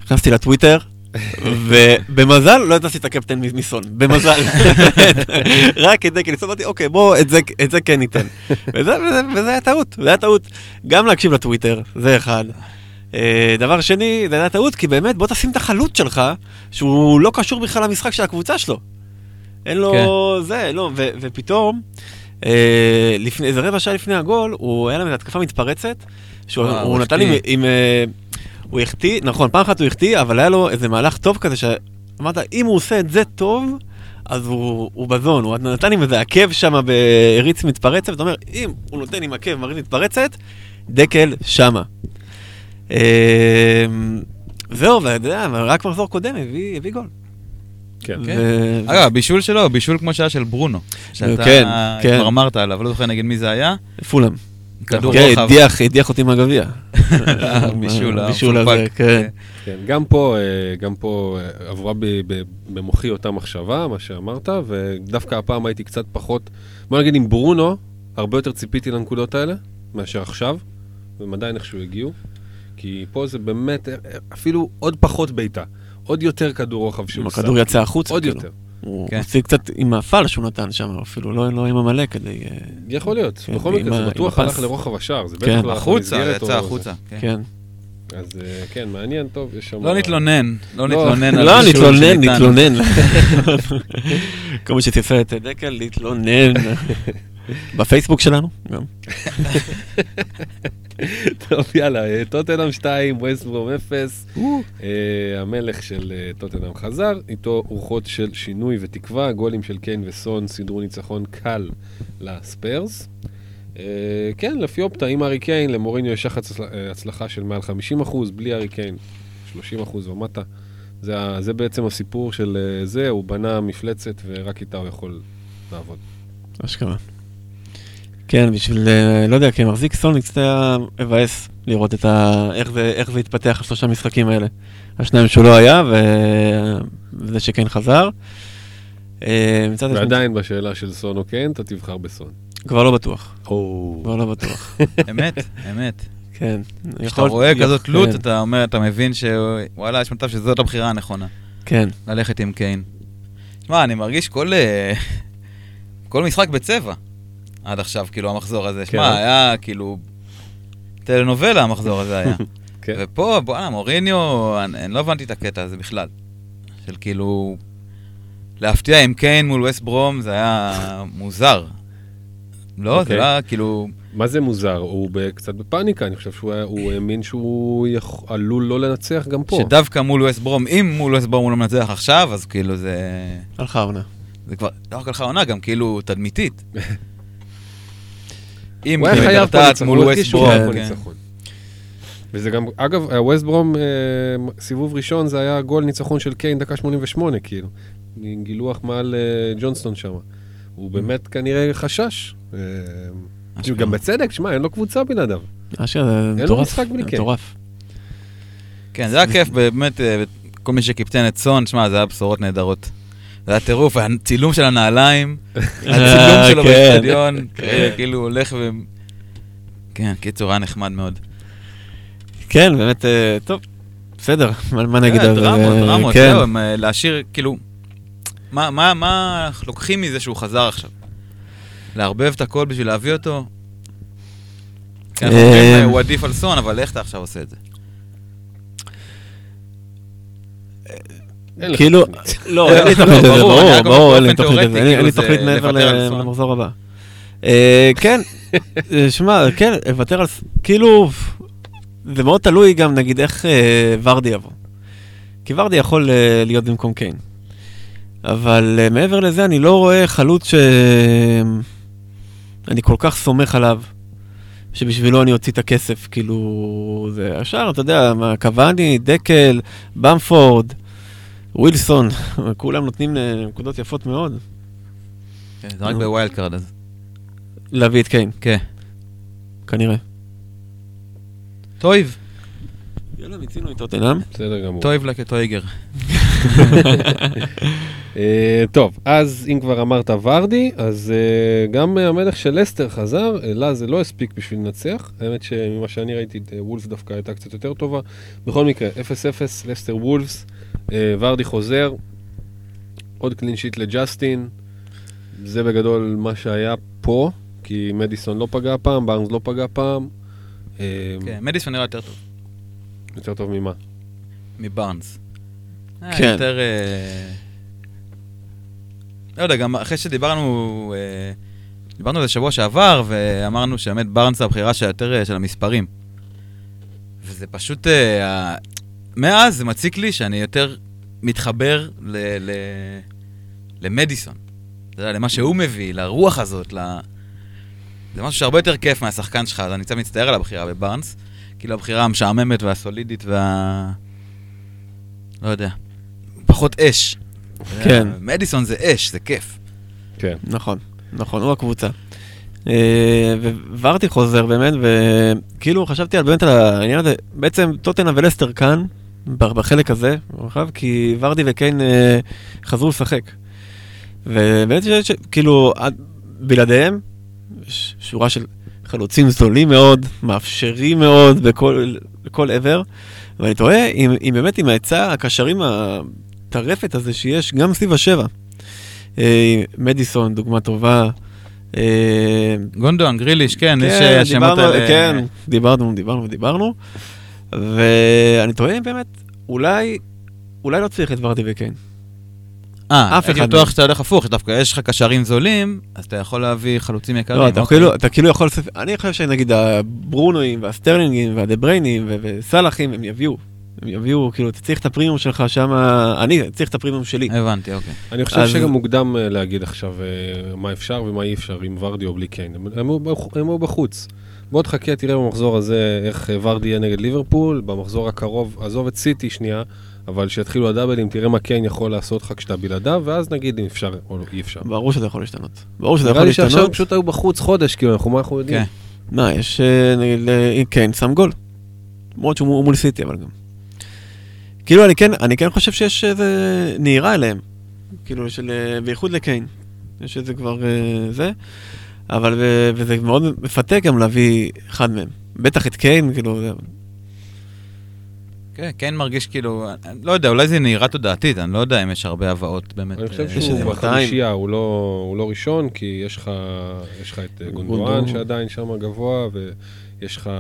נכנסתי לטוויטר, ובמזל לא הטסתי את הקפטן מ- מסון, במזל. רק את דקל, אז אמרתי, אוקיי, בוא, את זה- את זה כן ניתן. וזה וזה- וזה היה טעות, זה היה טעות. גם להקשיב לטוויטר, זה אחד. אה, דבר שני, זה היה טעות, כי באמת, בוא תשים את החלוץ שלך, שהוא לא קשור בכלל למשחק של הקבוצה שלו. אין לו זה, לא, ו- ופתאום, אה, לפני, איזה רבע שעה לפני הגול, הוא היה להם התקפה מתפרצת, שהוא וואו, נתן עם, החטיא. עם אה, הוא החטיא, נכון, פעם אחת הוא החטיא, אבל היה לו איזה מהלך טוב כזה, שאמרת, אם הוא עושה את זה טוב, אז הוא, הוא בזון, הוא נתן עם איזה עקב שם בהריץ מתפרצת, ואתה אומר, אם הוא נותן עם עקב מריץ מתפרצת, דקל שמה. אה, זהו, ואתה יודע, רק מחזור קודם הביא, הביא גול. כן. כן. אגב, בישול שלו, בישול כמו שהיה של ברונו. שאתה כן, כן. כבר אמרת עליו, לא זוכר נגד מי זה היה. פולאם. כדור כן, רוחב. הדיח, הדיח אותי מהגביע. בישול, הבישול הזה. כן. כן, גם פה, אה, גם פה אה, עברה במוחי אותה מחשבה, מה שאמרת, ודווקא הפעם הייתי קצת פחות, בוא נגיד עם ברונו, הרבה יותר ציפיתי לנקודות האלה, מאשר עכשיו, והם עדיין איכשהו הגיעו, כי פה זה באמת אה, אפילו עוד פחות בעיטה, עוד יותר כדור רוחב שהוא שם. הכדור יצא החוצה, עוד כאילו. יותר. הוא כן. הוציא קצת עם הפעל שהוא נתן שם, אפילו לא לא עם המלא כדי... אה, יכול להיות, כן, בכל מקרה, זה בטוח. הלך לרוחב השער, זה כן. בטח לא החוצה, יצא או- החוצה. כן. כן. אז אה, כן, מעניין, טוב, יש שם... לא נתלונן, לא לא, נתלונן על לא, בישול נתלונן, שניתן. נתלונן. כל מי שתעשה את דקל, להתלונן. בפייסבוק שלנו, גם. טוב, יאללה, אה, טוטנאם 2, ווסטברום 0. אה, המלך של אה, טוטנאם חזר, איתו רוחות של שינוי ותקווה, גולים של קיין וסון סידרו ניצחון קל לספיירס. כן, לפי אופטה, עם ארי קיין, למוריניו יש יחס הצל- הצלחה של מעל 50%, בלי ארי קיין, 30% ומטה. זה, זה בעצם הסיפור של זה, הוא בנה מפלצת ורק איתה הוא יכול לעבוד. אשכרה. כן, בשביל, אה, לא יודע, כמחזיק סון, קצת היה מבאס לראות את ה... איך זה, איך זה התפתח השלושה משחקים האלה. השניים שהוא לא היה, ו... וזה שכן חזר. אה, ועדיין בשאלה של סון או קיין, אתה תבחר בסון. כבר לא בטוח. כבר לא בטוח. אמת, אמת. כן. כשאתה רואה כזאת כן, תלות, אתה אומר, אתה מבין שוואלה, יש מצב שזאת הבחירה הנכונה, כן. ללכת עם קיין. שמע, אני מרגיש כל... אה, כל משחק בצבע עד עכשיו, כאילו, המחזור הזה. כן. שמע, היה כאילו... טלנובלה המחזור הזה היה. כן. ופה, בואנה, מוריניו, אני, אני לא הבנתי את הקטע הזה בכלל. של כאילו... להפתיע עם קיין מול ווסט ברום זה היה מוזר. לא, זה אוקיי. לא היה כאילו... מה זה מוזר? הוא ב- קצת בפאניקה, אני חושב שהוא היה- הוא האמין שהוא יכ- עלול לא לנצח גם פה. שדווקא מול ווסט ברום, אם מול ווסט ברום הוא לא מנצח עכשיו, אז כאילו זה... הלכה העונה. זה כבר, לא רק הלכה עונה, גם כאילו תדמיתית. אם הוא היה כאילו חייב פה ניצחון, מול הוא ווסט הרגיש שהוא ברום, חייב פה כן. ניצחון. וזה גם, אגב, ווסט ברום, אה, סיבוב ראשון זה היה גול ניצחון של קיין דקה 88, כאילו. גילוח מעל אה, ג'ונסטון שם. הוא באמת כנראה חשש. אה, כאילו, גם בצדק, שמע, אין לו קבוצה בלעדיו. אשכרה, זה לו מטורף. משחק בלי קיין. מטורף. כן, זה היה כיף, באמת, כל מי שקיפטן את סון, שמע, זה היה בשורות נהדרות. זה היה טירוף, הצילום של הנעליים, הצילום שלו כן. באצטדיון, אה, כאילו הולך ו... כן, קיצור, היה נחמד מאוד. כן, באמת, אה, טוב, בסדר, מה נגיד כן, על זה? דרמות, אה, דרמות, כן. זהו, אה, להשאיר, כאילו, מה- לוקחים מזה שהוא חזר עכשיו? לערבב את הכל בשביל להביא אותו? כן, אה, אה, הוא עדיף על סון, אבל איך אתה עכשיו עושה את זה? כאילו. לא, אין לי תוכנית לזה, ברור, אני ברור, אין לי תוכנית לזה, אין לי כאילו, תוכנית מעבר. למחזור הבא. אה, כן, אה, שמע, כן, לוותר על, כאילו, זה מאוד תלוי גם, נגיד, איך אה, ורדי יבוא. כי ורדי יכול אה, להיות במקום קיין. אבל אה, מעבר לזה, אני לא רואה חלוץ שאני כל כך סומך עליו, שבשבילו אני אוציא את הכסף, כאילו, זה ישר, אתה יודע, מה, קוואני, דקל, במפורד, ווילסון, כולם נותנים אה, נקודות יפות מאוד. כן, זה רק. בווילד קארד אז. להביא את קיין, כן. כנראה. טויב, יאללה, מיצינו את טוטנאם. בסדר גמור. טויב לקטויגר. אה, טוב, אז אם כבר אמרת ורדי, אז אה, גם אה, המלך של לסטר חזר, לה זה לא הספיק בשביל לנצח. האמת שממה שאני ראיתי, אה, וולף דווקא הייתה קצת יותר טובה. בכל מקרה, 0-0, לסטר וולפס, אה, ורדי חוזר, עוד קלין שיט לג'סטין. זה בגדול מה שהיה פה, כי מדיסון לא פגע פעם, בארנס לא פגע פעם. כן, מדיסון נראה יותר טוב יותר טוב ממה? מבארנס. כן. יותר... לא יודע, גם אחרי שדיברנו, אה, דיברנו על זה שבוע שעבר, ואמרנו שבאמת בארנס זה הבחירה של יותר אה, של המספרים. וזה פשוט... אה, מאז זה מציק לי שאני יותר מתחבר ל... ל... למדיסון. אתה יודע, למה שהוא מביא, לרוח הזאת, ל... זה משהו שהרבה יותר כיף מהשחקן שלך, אז אני קצת מצטער על הבחירה בבארנס. כאילו הבחירה המשעממת והסולידית וה... לא יודע, פחות אש. כן. מדיסון זה אש, זה כיף. כן. נכון, נכון, הוא הקבוצה. אה, וורדי חוזר באמת, וכאילו חשבתי על באמת על העניין הזה, בעצם טוטנה ולסטר כאן, בחלק הזה, במרחב, כי ורדי וקיין אה, חזרו לשחק. ובאמת, ש- ש- כאילו, עד- בלעדיהם, שורה של חלוצים זולים מאוד, מאפשרים מאוד בכל, בכל עבר, ואני תוהה אם, אם באמת עם ההיצע הקשרים הטרפת הזה שיש גם סביב השבע. אה, מדיסון, דוגמה טובה. אה, גונדואן, גריליש, כן, יש כן, אה, השמות דיברנו, האלה. כן, דיברנו, דיברנו ודיברנו. ואני תוהה אם באמת, אולי, אולי לא צריך את ורדי וקיין. אה, אף הייתי אחד בטוח. שאתה הולך הפוך, שדווקא יש לך קשרים זולים, אז אתה יכול להביא חלוצים יקרים. לא, אתה אוקיי. כאילו, אתה כאילו יכול אני חושב שנגיד הברונואים והסטרלינגים והדבריינים וסלאחים, הם יביאו. הם יביאו, כאילו, אתה צריך את הפרימיום שלך שם, אני צריך את הפרימיום שלי. הבנתי, אוקיי. אני חושב אז- שגם מוקדם אה, להגיד עכשיו אה, מה אפשר ומה אי אפשר עם ורדי או בלי קיין. הם- הם היו בח- הם היו בחוץ. בוא תחכה, תראה במחזור הזה איך אה, ורדי יהיה נגד ליברפול, במחזור הקרוב, עזוב את סיטי שנייה, אבל שיתחילו הדאבלים, תראה מה קיין יכול לעשות לך כשאתה בלעדיו, ואז נגיד אם אפשר או לא, אי אפשר. ברור שזה יכול להשתנות. ברור שזה נראה יכול לי שעכשיו הם להשתנות. פשוט היו בחוץ חודש, כאילו, אנחנו מה אנחנו יודעים. כן. מה, יש, נגיד, קיין שם גול. למרות שהוא מול סיטי, אבל גם. כאילו, אני כן, אני כן חושב שיש איזה נהירה אליהם. כאילו, של, אה, בייחוד לקיין. יש איזה כבר אה, זה. אבל, ו- וזה מאוד מפתה גם להביא אחד מהם. בטח את קיין, כאילו, זה- כן, כן מרגיש כאילו, לא יודע, אולי זה נהירה תודעתית, אני לא יודע אם יש הרבה הבאות באמת. אני חושב אה, שהוא 200. בחמישייה, הוא לא, הוא לא ראשון, כי יש לך, יש לך את אה, גונדואן גונדואן. שעדיין שם גבוה, ויש לך...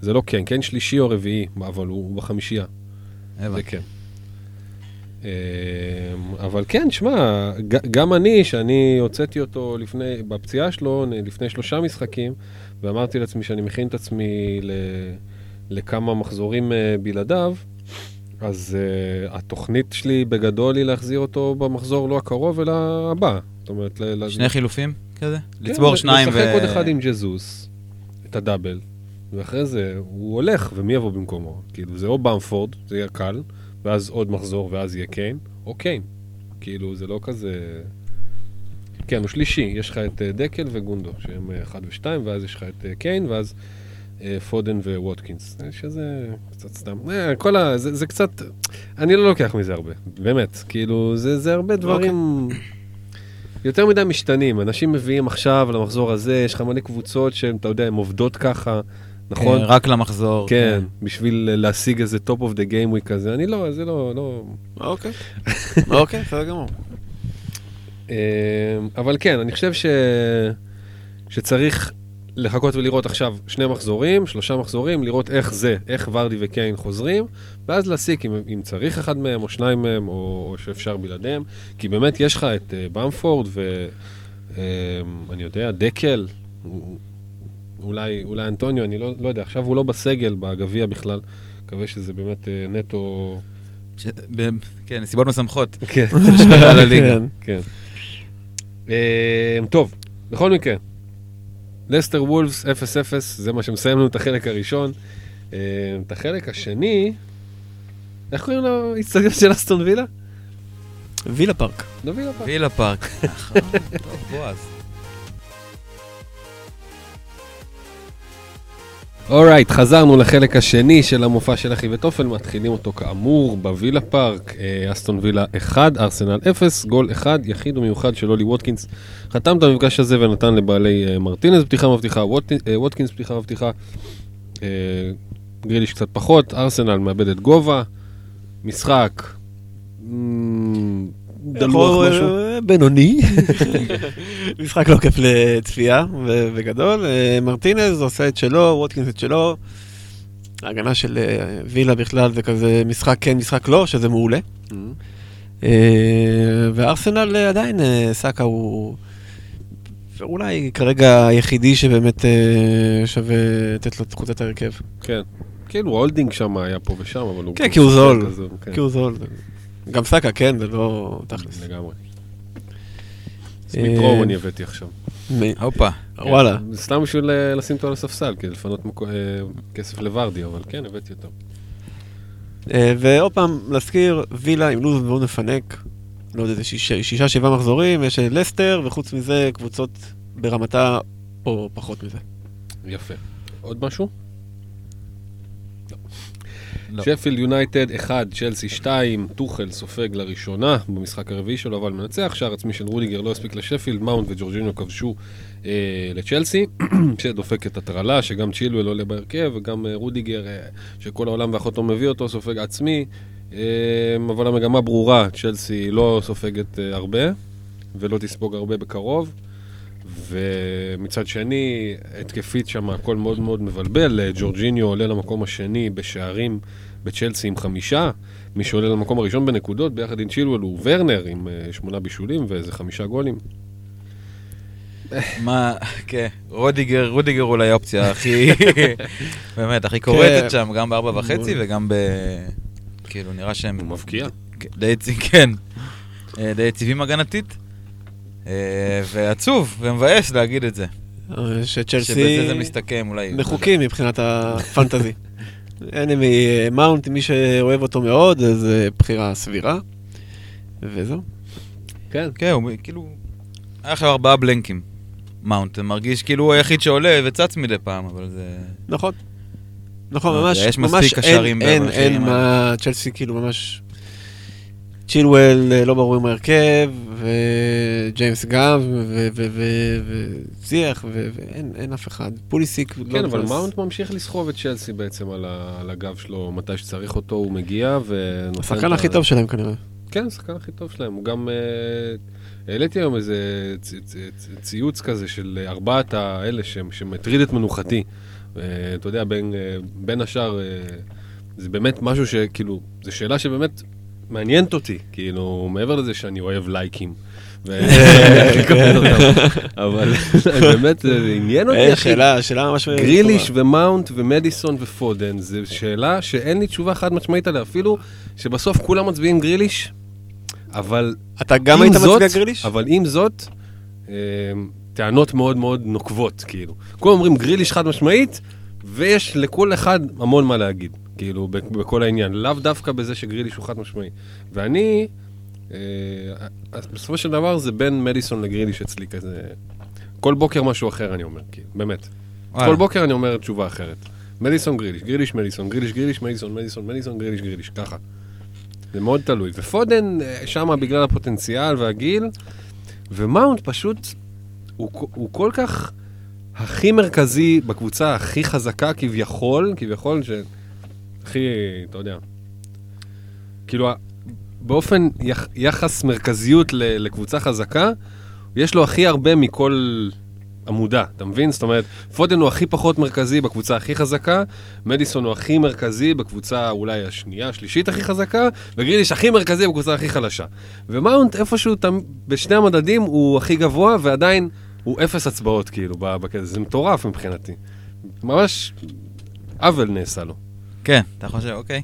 זה לא כן, כן שלישי או רביעי, אבל הוא, הוא בחמישייה. זה. כן. אבל כן, שמע, גם אני, שאני הוצאתי אותו לפני, בפציעה שלו, לפני שלושה משחקים, ואמרתי לעצמי שאני מכין את עצמי ל, לכמה מחזורים בלעדיו, אז uh, התוכנית שלי בגדול היא להחזיר אותו במחזור לא הקרוב, אלא הבא. זאת אומרת... שני חילופים כזה? כן, לצבור שניים ו... לשחק עוד אחד עם ג'זוס, את הדאבל, ואחרי זה הוא הולך, ומי יבוא במקומו? כאילו, זה או במפורד, זה יהיה קל, ואז עוד מחזור, ואז יהיה קיין, או קיין. כאילו, זה לא כזה... כן, הוא שלישי, יש לך את אה, דקל וגונדו, שהם 1 אה, ו-2, ואז יש לך את קיין, ואז אה, פודן וווטקינס, שזה קצת סתם, אה, כל ה... זה, זה קצת, אני לא לוקח מזה הרבה, באמת, כאילו, זה, זה הרבה דברים... Okay. יותר מדי משתנים, אנשים מביאים עכשיו למחזור הזה, יש לך מלא קבוצות שהן, אתה יודע, הן עובדות ככה, נכון? כן, רק למחזור. כן, כן, בשביל להשיג איזה top of the game week כזה, אני לא, זה לא, לא... אוקיי, אוקיי, בסדר גמור. אה, אבל כן, אני חושב ש... שצריך לחכות ולראות עכשיו שני מחזורים, שלושה מחזורים, לראות איך זה, איך ורדי וקיין חוזרים, ואז להסיק אם, אם צריך אחד מהם או שניים מהם, או, או שאפשר בלעדיהם, כי באמת יש לך את uh, במפורד ואני uh, יודע, דקל, אולי, אולי אנטוניו, אני לא, לא יודע, עכשיו הוא לא בסגל בגביע בכלל, מקווה שזה באמת uh, נטו... ש... ב... כן, נסיבות משמחות. כן. כן. כן. Uh, טוב, בכל מקרה, לסטר וולפס 0-0, זה מה שמסיים לנו את החלק הראשון. אה, את החלק השני, איך קוראים לאיצטדיון של אסטון וילה? וילה פארק. לא וילה פארק. וילה פארק. נכון, טוב, בועז. אורייט, right, חזרנו לחלק השני של המופע של אחי וטופל, מתחילים אותו כאמור בווילה פארק, אה, אסטון וילה 1, ארסנל 0, גול 1, יחיד ומיוחד של אולי ווטקינס. חתם את המפגש הזה ונתן לבעליו אה, מרטינס פתיחה מבטיחה, אה, ווטקינס פתיחה מבטיחה, גריליש קצת פחות, ארסנל מאבדת גובה, משחק. דלוח משהו? בינוני. משחק לא כיף לצפייה, וגדול. אה, מרטינז עושה את שלו, ווטקינס את שלו. ההגנה של אה, וילה בכלל זה כזה משחק כן, משחק לא, שזה מעולה. Mm-hmm. אה, וארסנל עדיין, סאקה הוא אולי כרגע היחידי שבאמת שווה לתת לו את קבוצת ההרכב. כן. כאילו הולדינג שם היה פה ושם, אבל הוא... כן, כי הוא זול. כן. כי הוא זול. גם סאקה, כן, זה לא תכלס. לגמרי. סמית רו אני הבאתי עכשיו. הופה. וואלה. סתם בשביל אה, לשים אותו על הספסל, כדי לפנות אה, כסף לוורדי, אבל כן, הבאתי אותו. אה, ועוד פעם, להזכיר, וילה עם לו"ז מאוד מפנק, לא יודע, שישה, שבעה מחזורים, יש לסטר, וחוץ מזה, קבוצות ברמתה או פחות מזה. יפה. עוד משהו? לא. שפילד יונייטד 1, צ'לסי 2, טוחל סופג לראשונה במשחק הרביעי שלו, אבל מנצח, שער עצמי של רודיגר לא הספיק לשפילד, מאונט וג'ורג'יניו כבשו אה, לצ'לסי, שדופקת הטרלה, שגם צ'ילואל עולה בהרכב, וגם אה, רודיגר, אה, שכל העולם ואחותו מביא אותו, סופג עצמי, אה, אבל המגמה ברורה, צ'לסי לא סופגת אה, הרבה, ולא תספוג הרבה בקרוב. ומצד שני, התקפית שם הכל מאוד מאוד מבלבל. ג'ורג'יניו עולה למקום השני בשערים בצ'לסי עם חמישה. מי שעולה למקום הראשון בנקודות, ביחד עם צ'ילואל, הוא ורנר עם uh, שמונה בישולים ואיזה חמישה גולים. מה, כן, רודיגר, רודיגר אולי האופציה הכי, באמת, הכי קורצת כן. שם, גם בארבע וחצי וגם ב... כאילו, נראה שהם... הוא מבקיע. די, כן, אה, די יציבים הגנתית. אה, ועצוב ומבאס להגיד את זה. אה, שצ'לסי... שבזה זה מסתכם אולי. מחוקים מבחינת הפנטזי. אנימי מאונט, מי שאוהב אותו מאוד, זו בחירה סבירה. וזהו. כן. כן, הוא כאילו... היה לך ארבעה בלנקים. מאונט, זה מרגיש כאילו הוא היחיד שעולה וצץ מדי פעם, אבל זה... נכון. נכון, ממש, יש מספיק קשרים. אין, אין, אין מה, צ'לסי כאילו ממש צ'ילואל אה, לא ברור עם ההרכב, וג'יימס גם, וזיח, ואין אף אחד. פוליסיק לא כן, אבל מאונט ממשיך לסחוב את צ'לסי בעצם על הגב שלו, מתי שצריך אותו הוא מגיע, ונותן... השחקן הכי טוב שלהם כנראה. כן, השחקן הכי טוב שלהם. הוא גם... אה, העליתי היום איזה ציוץ כזה של ארבעת האלה שמטריד את מנוחתי. אתה יודע, בין השאר, זה באמת משהו שכאילו, זו שאלה שבאמת מעניינת אותי, כאילו, מעבר לזה שאני אוהב לייקים. אבל באמת, זה עניין אותי, אה, אחי. שאלה, שאלה ממש... גריליש. ומאונט ומדיסון ופודן, זו שאלה שאין לי תשובה חד משמעית עליה, אפילו שבסוף כולם מצביעים גריליש, אבל אתה גם היית מצביע גריליש? אבל עם זאת, אה, טענות מאוד מאוד נוקבות, כאילו. כולם אומרים גריליש חד משמעית, ויש לכל אחד המון מה להגיד, כאילו, בכל העניין. לאו דווקא בזה שגריליש הוא חד משמעי. ואני, אה, בסופו של דבר זה בין מדיסון לגריליש אצלי כזה. כל בוקר משהו אחר אני אומר, כאילו, באמת. וואלה. כל בוקר אני אומר תשובה אחרת. מדיסון גריליש, גריליש מדיסון, גריליש גריליש, מדיסון מדיסון, מדיסון גריליש גריליש, ככה. זה מאוד תלוי. ופודן, אה, שמה בגלל הפוטנציאל והגיל, ומאונט פשוט, הוא, הוא כל כך הכי מרכזי בקבוצה הכי חזקה כביכול, כביכול, שהכי, אתה יודע, כאילו, באופן יח, יחס מרכזיות ל, לקבוצה חזקה, יש לו הכי הרבה מכל עמודה, אתה מבין? זאת אומרת, פודן הוא הכי פחות מרכזי בקבוצה הכי חזקה, מדיסון הוא הכי מרכזי בקבוצה אולי השנייה, השלישית הכי חזקה, וגריליש הכי מרכזי בקבוצה הכי חלשה. ומאונט איפשהו בשני המדדים הוא הכי גבוה, ועדיין הוא אפס הצבעות כאילו בקטע, זה מטורף מבחינתי. ממש עוול נעשה לו. כן, אתה חושב, אוקיי.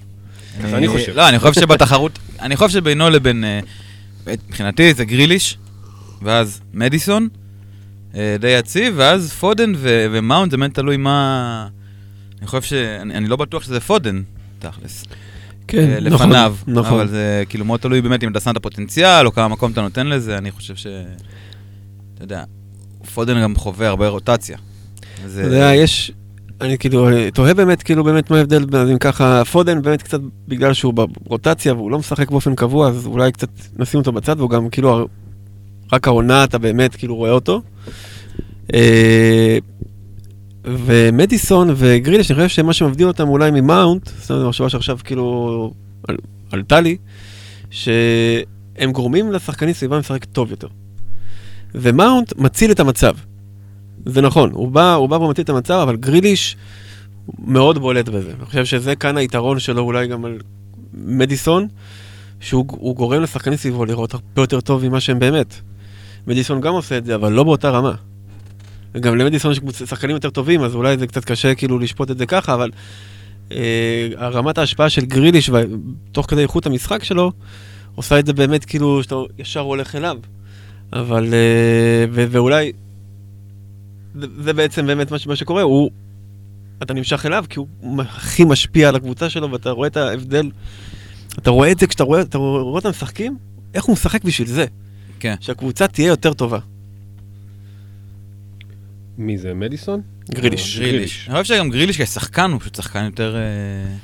ככה אני חושב. לא, אני חושב שבתחרות, אני חושב שבינו לבין, אה, מבחינתי זה גריליש, ואז מדיסון, אה, די יציב, ואז פודן ו- ומאונט, זה באמת תלוי מה... אני חושב ש... אני אני לא בטוח שזה פודן, תכלס. כן, אה, נכון, לפניו. נכון. אבל זה כאילו מאוד תלוי באמת אם אתה שם את הפוטנציאל, או כמה מקום אתה נותן לזה, אני חושב ש... אתה יודע, פודן גם חווה הרבה רוטציה. אתה יודע, יש, אני כאילו תוהה באמת, כאילו באמת מה ההבדל, אז אם ככה, פודן באמת קצת בגלל שהוא ברוטציה והוא לא משחק באופן קבוע, אז אולי קצת נשים אותו בצד, והוא גם כאילו, רק העונה אתה באמת כאילו רואה אותו. אה, ומדיסון וגריליש, אני חושב שמה שמבדיל אותם אולי ממאונט, זאת אומרת, מחשבה שעכשיו כאילו על- עלתה לי, שהם גורמים לשחקנים סביבם לשחק טוב יותר. ומאונט מציל את המצב. זה נכון, הוא בא, הוא בא ומציל את המצב, אבל גריליש מאוד בולט בזה. אני חושב שזה כאן היתרון שלו אולי גם על מדיסון, שהוא הוא גורם לשחקנים סביבו לראות הרבה יותר טוב ממה שהם באמת. מדיסון גם עושה את זה, אבל לא באותה רמה. וגם למדיסון יש שחקנים יותר טובים, אז אולי זה קצת קשה כאילו לשפוט את זה ככה, אבל אה, רמת ההשפעה של גריליש, תוך כדי איכות המשחק שלו, עושה את זה באמת כאילו שאתה ישר הולך אליו. אבל, אה, ואולי, זה, זה בעצם באמת מה, שקורה, הוא, אתה נמשך אליו כי הוא הכי משפיע על הקבוצה שלו, ואתה רואה את ההבדל, אתה רואה את זה כשאתה רואה, אתה רואה אותם משחקים, איך הוא משחק בשביל זה, כן. שהקבוצה תהיה יותר טובה. מי זה, מדיסון? גריליש. גריליש. אני חושב שגם גריליש כשחקן הוא פשוט שחקן יותר אה,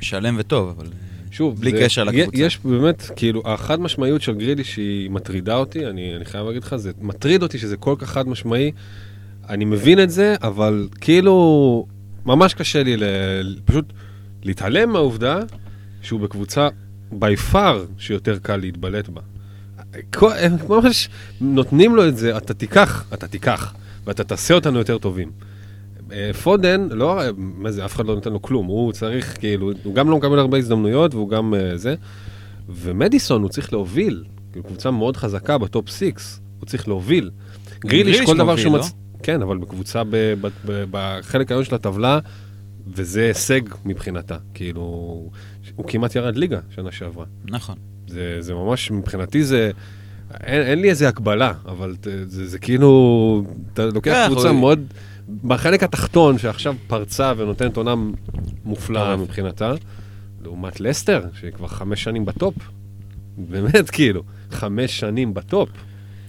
שלם וטוב, אבל... אה, שוב, בלי זה- קשר לקבוצה. יש באמת, כאילו, החד משמעיות של גריליש היא מטרידה אותי, אני, אני חייב להגיד לך, זה מטריד אותי שזה כל כך חד משמעי. אני מבין את זה, אבל כאילו, ממש קשה לי ל, פשוט להתעלם מהעובדה שהוא בקבוצה by far שיותר קל להתבלט בה. כל- הם ממש נותנים לו את זה, אתה תיקח, אתה תיקח, ואתה תעשה אותנו יותר טובים. אה, פודן, לא, מה זה, אף אחד לא נותן לו כלום, הוא צריך, כאילו, הוא גם לא מקבל הרבה הזדמנויות, והוא גם אה, זה. ומדיסון, הוא צריך להוביל, כאילו, קבוצה מאוד חזקה ב top six, הוא צריך להוביל. גריליש, כל דבר שהוא לא? מצ... כן, אבל בקבוצה, ב, ב, ב, בחלק העליון של הטבלה, וזה הישג מבחינתה, כאילו, הוא כמעט ירד ליגה שנה שעברה. נכון. זה, זה ממש, מבחינתי זה, אין, אין לי איזה הקבלה, אבל ת- זה, זה כאילו, אתה לוקח כן, קבוצה מאוד, בחלק התחתון שעכשיו פרצה ונותנת עונה מופלאה. מבחינתה, לעומת לסטר, שהיא כבר חמש שנים בטופ. באמת, כאילו, חמש שנים בטופ.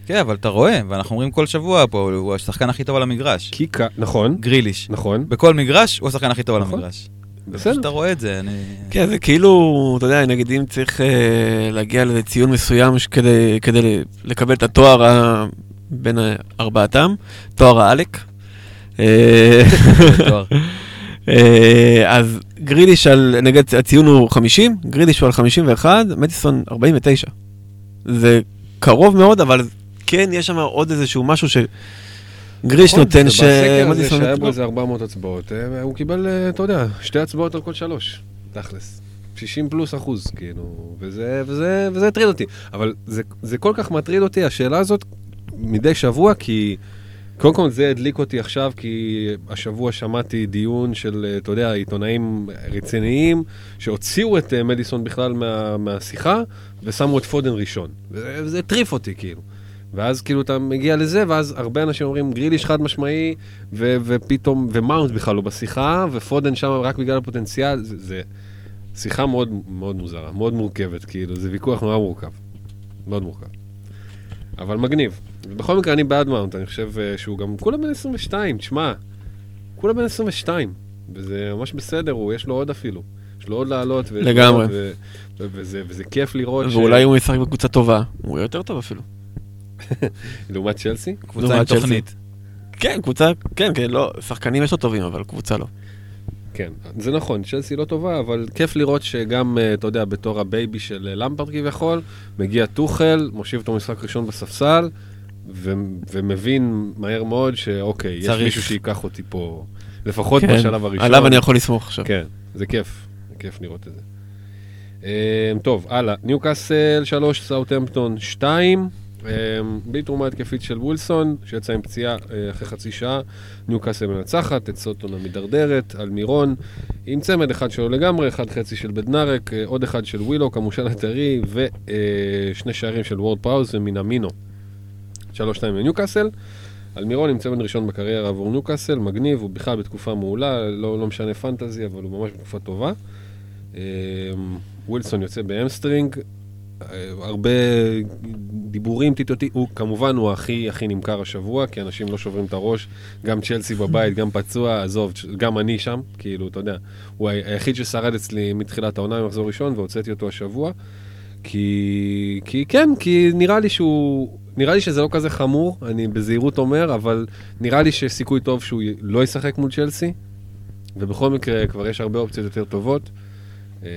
כן, אבל אתה רואה, ואנחנו אומרים כל שבוע פה, הוא השחקן הכי טוב על המגרש. קיקה, נכון, גריליש. נכון, בכל מגרש הוא השחקן הכי טוב על נכון. המגרש. בסדר. אתה רואה את זה, אני... כן, זה כאילו, אתה יודע, נגיד אם צריך אה, להגיע לציון מסוים כדי, כדי לקבל את התואר ה... בין ארבעתם, תואר העלק. אה. אה, אז גריליש על, נגיד הציון הוא 50, גריליש הוא על 51, מדיסון 49. זה קרוב מאוד, אבל כן יש שם עוד איזשהו משהו נכון, נותן ובסקר הזה שמדיסון... שהיה בו. איזה 400 הצבעות, אה, הוא קיבל, אה, אתה יודע, שתי הצבעות על כל שלוש, תכלס. 60 פלוס אחוז, כאילו, וזה, וזה, וזה הטריד אותי. אבל זה, זה כל כך מטריד אותי, השאלה הזאת, מדי שבוע, כי קודם כל זה הדליק אותי עכשיו, כי השבוע שמעתי דיון של, אתה יודע, עיתונאים רציניים, שהוציאו את אה, מדיסון בכלל מה, מהשיחה, ושמו את פודן ראשון. וזה הטריף אותי, כאילו. ואז כאילו אתה מגיע לזה, ואז הרבה אנשים אומרים, גריליש חד משמעי, ו- ופתאום, ומאונט בכלל לא בשיחה, ופודן שם רק בגלל הפוטנציאל, זה, זה שיחה מאוד, מאוד מוזרה, מאוד מורכבת, כאילו, זה ויכוח נורא מורכב. מאוד מורכב. אבל מגניב. ובכל מקרה, אני בעד מאונט, אני חושב uh, שהוא גם כולה בן 22, תשמע, כולה בן 22, וזה ממש בסדר, הוא, יש לו עוד אפילו. יש לו עוד לעלות. לגמרי. ו- ו- וזה, וזה כיף לראות ואולי ש... הוא ישחק בקבוצה טובה, הוא יהיה יותר טוב אפילו. לעומת צ'לסי? קבוצה עם תוכנית. כן, קבוצה, כן, כן, לא, שחקנים יש לו טובים, אבל קבוצה לא. כן, זה נכון, צ'לסי לא טובה, אבל כיף לראות שגם, אה, אתה יודע, בתור ה baby של אה, למפרד כביכול, מגיע טוחל, מושיב אותו משחק ראשון בספסל, ו- ומבין מהר מאוד שאוקיי, יש מישהו שייקח אותי פה, לפחות כן, בשלב הראשון. עליו אני יכול לסמוך עכשיו. כן, זה כיף, זה כיף לראות את זה. Um, טוב, הלאה, ניוקאסל 3, סאוטהמפטון 2. אמ, בלי תרומה התקפית של ווילסון, שיצא עם פציעה אה, אחרי חצי שעה. ניוקאסל מנצחת, את סוטון המדרדרת, אלמירון, עם צמד אחד שלו לגמרי, אחד חצי של בדנארק, אה, עוד אחד של ווילוק, המושאל הטרי, ושני אה, שערים של וורד פראוס ומינאמינו. שלוש שתיים לניוקאסל. אלמירון עם צמד ראשון בקריירה עבור ניוקאסל, מגניב, הוא בכלל בתקופה מעולה, לא, לא משנה fantasy, אבל הוא ממש בתקופה טובה. אמ, ווילסון יוצא ב hamstring, הרבה דיבורים טיטוטי, הוא כמובן הוא הכי הכי נמכר השבוע, כי אנשים לא שוברים את הראש, גם צ'לסי בבית, גם פצוע, עזוב, גם אני שם, כאילו, אתה יודע, הוא היחיד ששרד אצלי מתחילת העונה במחזור ראשון, והוצאתי אותו השבוע, כי, כי כן, כי נראה לי שהוא, נראה לי שזה לא כזה חמור, אני בזהירות אומר, אבל נראה לי שיש סיכוי טוב שהוא לא ישחק מול צ'לסי, ובכל מקרה כבר יש הרבה אופציות יותר טובות. אה,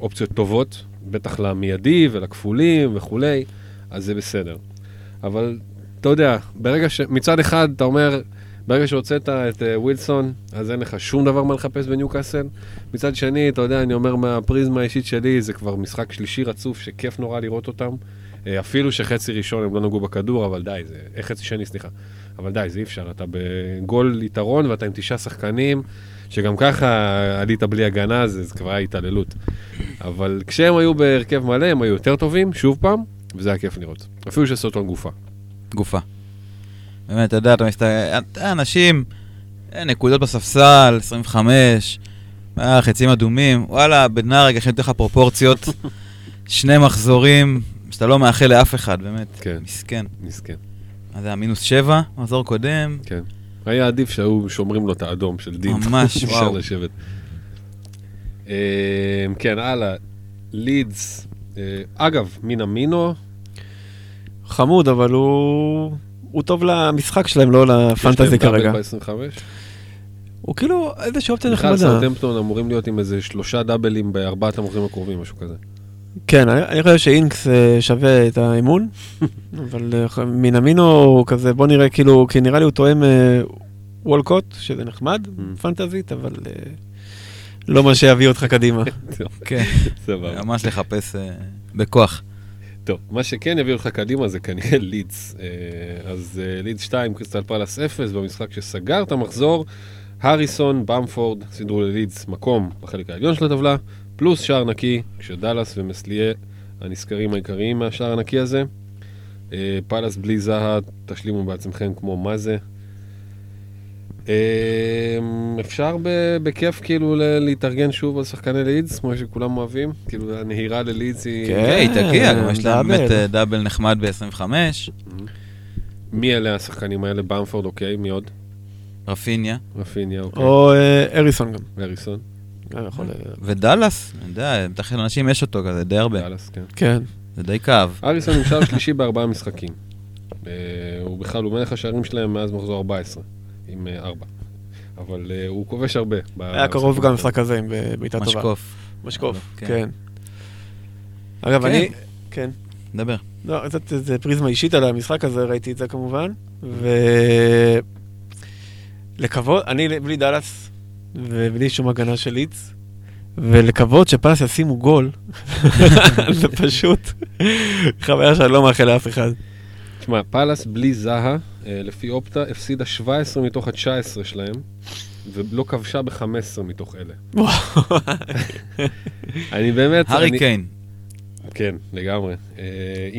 אופציות טובות, בטח למיידי ולכפולים וכולי, אז זה בסדר. אבל אתה יודע, ברגע ש... מצד אחד אתה אומר, ברגע שהוצאת את uh, ווילסון, אז אין לך שום דבר מה לחפש בניוקאסל. מצד שני, אתה יודע, אני אומר מהפריזמה האישית שלי, זה כבר משחק שלישי רצוף שכיף נורא לראות אותם. Uh, אפילו שחצי ראשון הם לא נגעו בכדור, אבל די, זה... איך חצי שני, סליחה. אבל די, זה אי אפשר, אתה בגול יתרון ואתה עם תשעה שחקנים. שגם ככה עלית בלי הגנה, זה, זה כבר היה התעללות. אבל כשהם היו בהרכב מלא, הם היו יותר טובים, שוב פעם, וזה היה כיף לראות. אפילו שסוטון גופה. גופה. באמת, אתה יודע, אתה מסתכל, אנשים, אה, נקודות בספסל, 25, אה, חצים אדומים, וואלה, בנהרג, איך אני אתן לך פרופורציות, שני מחזורים, שאתה לא מאחל לאף אחד, באמת. כן. מסכן. מסכן. מה זה היה מינוס שבע, מחזור קודם? כן. היה עדיף שהיו שומרים לו את האדום של דין. ממש, וואו. אפשר לשבת. אה, כן, הלאה. לידס. אה, אגב, מינה מינו. חמוד, אבל הוא... הוא טוב למשחק שלהם, לא לפנטזי כרגע. יש להם דאבל ב-25? הוא כאילו איזה אופציה נחמדה. בכלל סאוטמפטון אמורים להיות עם איזה שלושה דאבלים בארבעת המחזורים הקרובים, משהו כזה. כן, אני חושב שאינקס אה, שווה את האמון, אבל אה, מינמינו הוא כזה, בוא נראה, כאילו, כי נראה לי הוא תואם אה, וולקוט, שזה נחמד, mm. פנטזית, אבל לא מה שיביא אותך קדימה. כן, ממש לחפש בכוח. טוב, מה שכן יביא אותך קדימה זה כנראה לידס. אז לידס 2, קריסטל פלאס 0, במשחק שסגר את המחזור, הריסון, במפורד, סידרו ללידס מקום בחלק העליון של הטבלה. פלוס שער נקי, כשדאלאס ומסליה הנזכרים העיקריים מהשער הנקי הזה. אה, פאלאס בלי זהה, תשלימו בעצמכם כמו מה זה. אה, אפשר בכיף כאילו להתארגן שוב על שחקני לידס, כמו שכולם אוהבים? כאילו הנהירה ללידס היא... כן, היא תגיע, יש לה באמת אה, דאבל נחמד ב-25. מי אלה השחקנים האלה? במפורד, אוקיי, מי עוד? רפיניה. רפיניה, אוקיי. או אריסון גם. אריסון. יכול... ודאלאס, אני יודע, בטח לאנשים יש אותו כזה, די הרבה. דאלאס, כן. כן. זה די כאב. אריסון נשאר שלישי בארבעה משחקים. אה, הוא בכלל, הוא מלך השערים שלהם מאז מחזור 14, עם אה, ארבע. אבל אה, הוא כובש הרבה. היה קרוב גם משחק הזה עם בעיטה טובה. משקוף. משקוף, כן. כן. אגב, כן. אני... כן. דבר. לא, זה פריזמה אישית על המשחק הזה, ראיתי את זה כמובן. ו... לקוות, אני בלי דאלאס ובלי שום הגנה של ליץ, ולקוות שפאלאס ישימו גול, זה פשוט חוויה שאני לא מאחל לאף אחד. תשמע, פאלאס בלי זהה, אה, לפי אופטה, הפסידה 17 מתוך ה-19 שלהם, ולא כבשה ב-15 מתוך אלה. אני באמת... הארי אני- קיין. כן, לגמרי. אה,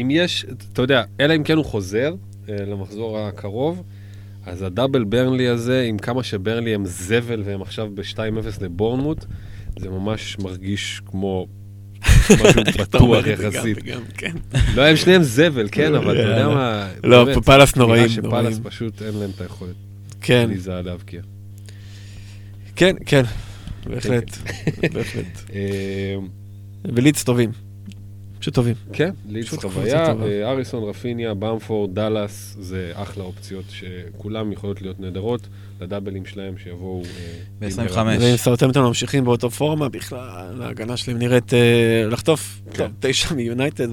אם יש, אתה יודע, אלא אם כן הוא חוזר אה, למחזור הקרוב, אז הדאבל ברנלי הזה, עם כמה שברנלי הם זבל והם עכשיו ב-2-0 לבורנמוט, זה ממש מרגיש כמו משהו בטוח יחסית. כן. לא, הם שניהם זבל, כן, אבל אתה יודע מה... לא, פאלאס נוראים, נראה שפאלאס. פשוט אין להם את היכולת. כן, בלי זה להבקיע. כן, כן, בהחלט, בהחלט. אה, ולידס טובים. פשוט טובים. כן, לידס חוויה. אה, אריסון, רפיניה, במפורד, דאלאס, זה אחלה אופציות שכולם יכולות להיות נהדרות לדאבלים שלהם שיבואו... אה, ב- עם 25. ואם סאוטהמפטון ממשיכים באותו פורמה, בכלל ההגנה שלהם נראית אה, לחטוף. כן. תשע מיונייטד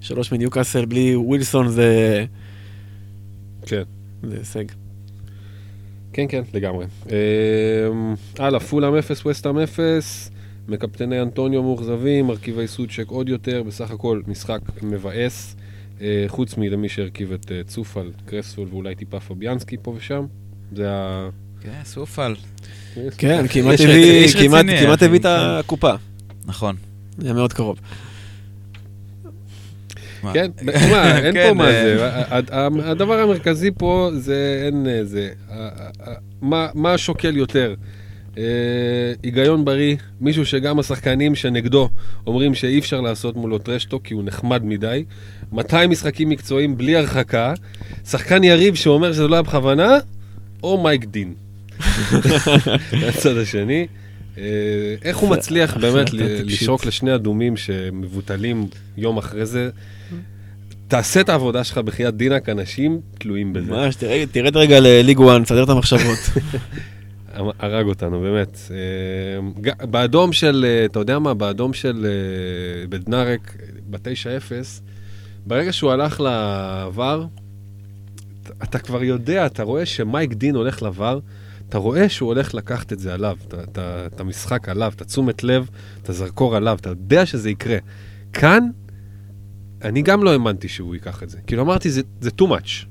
ושלוש מניוקאסל בלי ווילסון זה כן, זה הישג. כן, כן, לגמרי. אה, הלאה, פולאם 0, וסטאם 0, מקפטני אנטוניו מאוכזבים, מרכיבי סוצ'ק עוד יותר, בסך הכל משחק מבאס, אה, חוץ מלמי שהרכיב את אה, צופל, קרסוול ואולי טיפה פביאנסקי פה ושם. זה ה... כן, סופל. כן, כמעט יש הביא את כן. הקופה. נכון. זה מאוד קרוב. כן, תשמע, אין כן, פה מה אה, זה. הדבר המרכזי פה זה אין אה, זה. מה- מה שוקל יותר? אה, היגיון בריא, מישהו שגם השחקנים שנגדו אומרים שאי אפשר לעשות מולו טרשטוק כי הוא נחמד מדי, 200 משחקים מקצועיים בלי הרחקה, שחקן יריב שאומר שזה לא היה בכוונה, או מייק דין. מהצד השני. אה, איך הוא מצליח באמת. לשרוק לשני אדומים שמבוטלים יום אחרי זה? תעשה את העבודה שלך בחייאת דינק, אנשים תלויים בזה. ממש, תרד- תרד רגע לליג 1, תסדר את המחשבות. הרג אותנו, באמת. אה, באדום של, אה, אתה יודע מה, באדום של אה, בדנארק, ב-9-0, ברגע שהוא הלך לעבר, אתה- כבר יודע, אתה רואה שמייק דין הולך לעבר, אתה רואה שהוא הולך לקחת את זה עליו, את המשחק עליו, את התשומת לב, את הזרקור עליו, אתה יודע שזה יקרה. כאן, אני גם לא האמנתי שהוא ייקח את זה. כאילו אמרתי, זה, זה too much.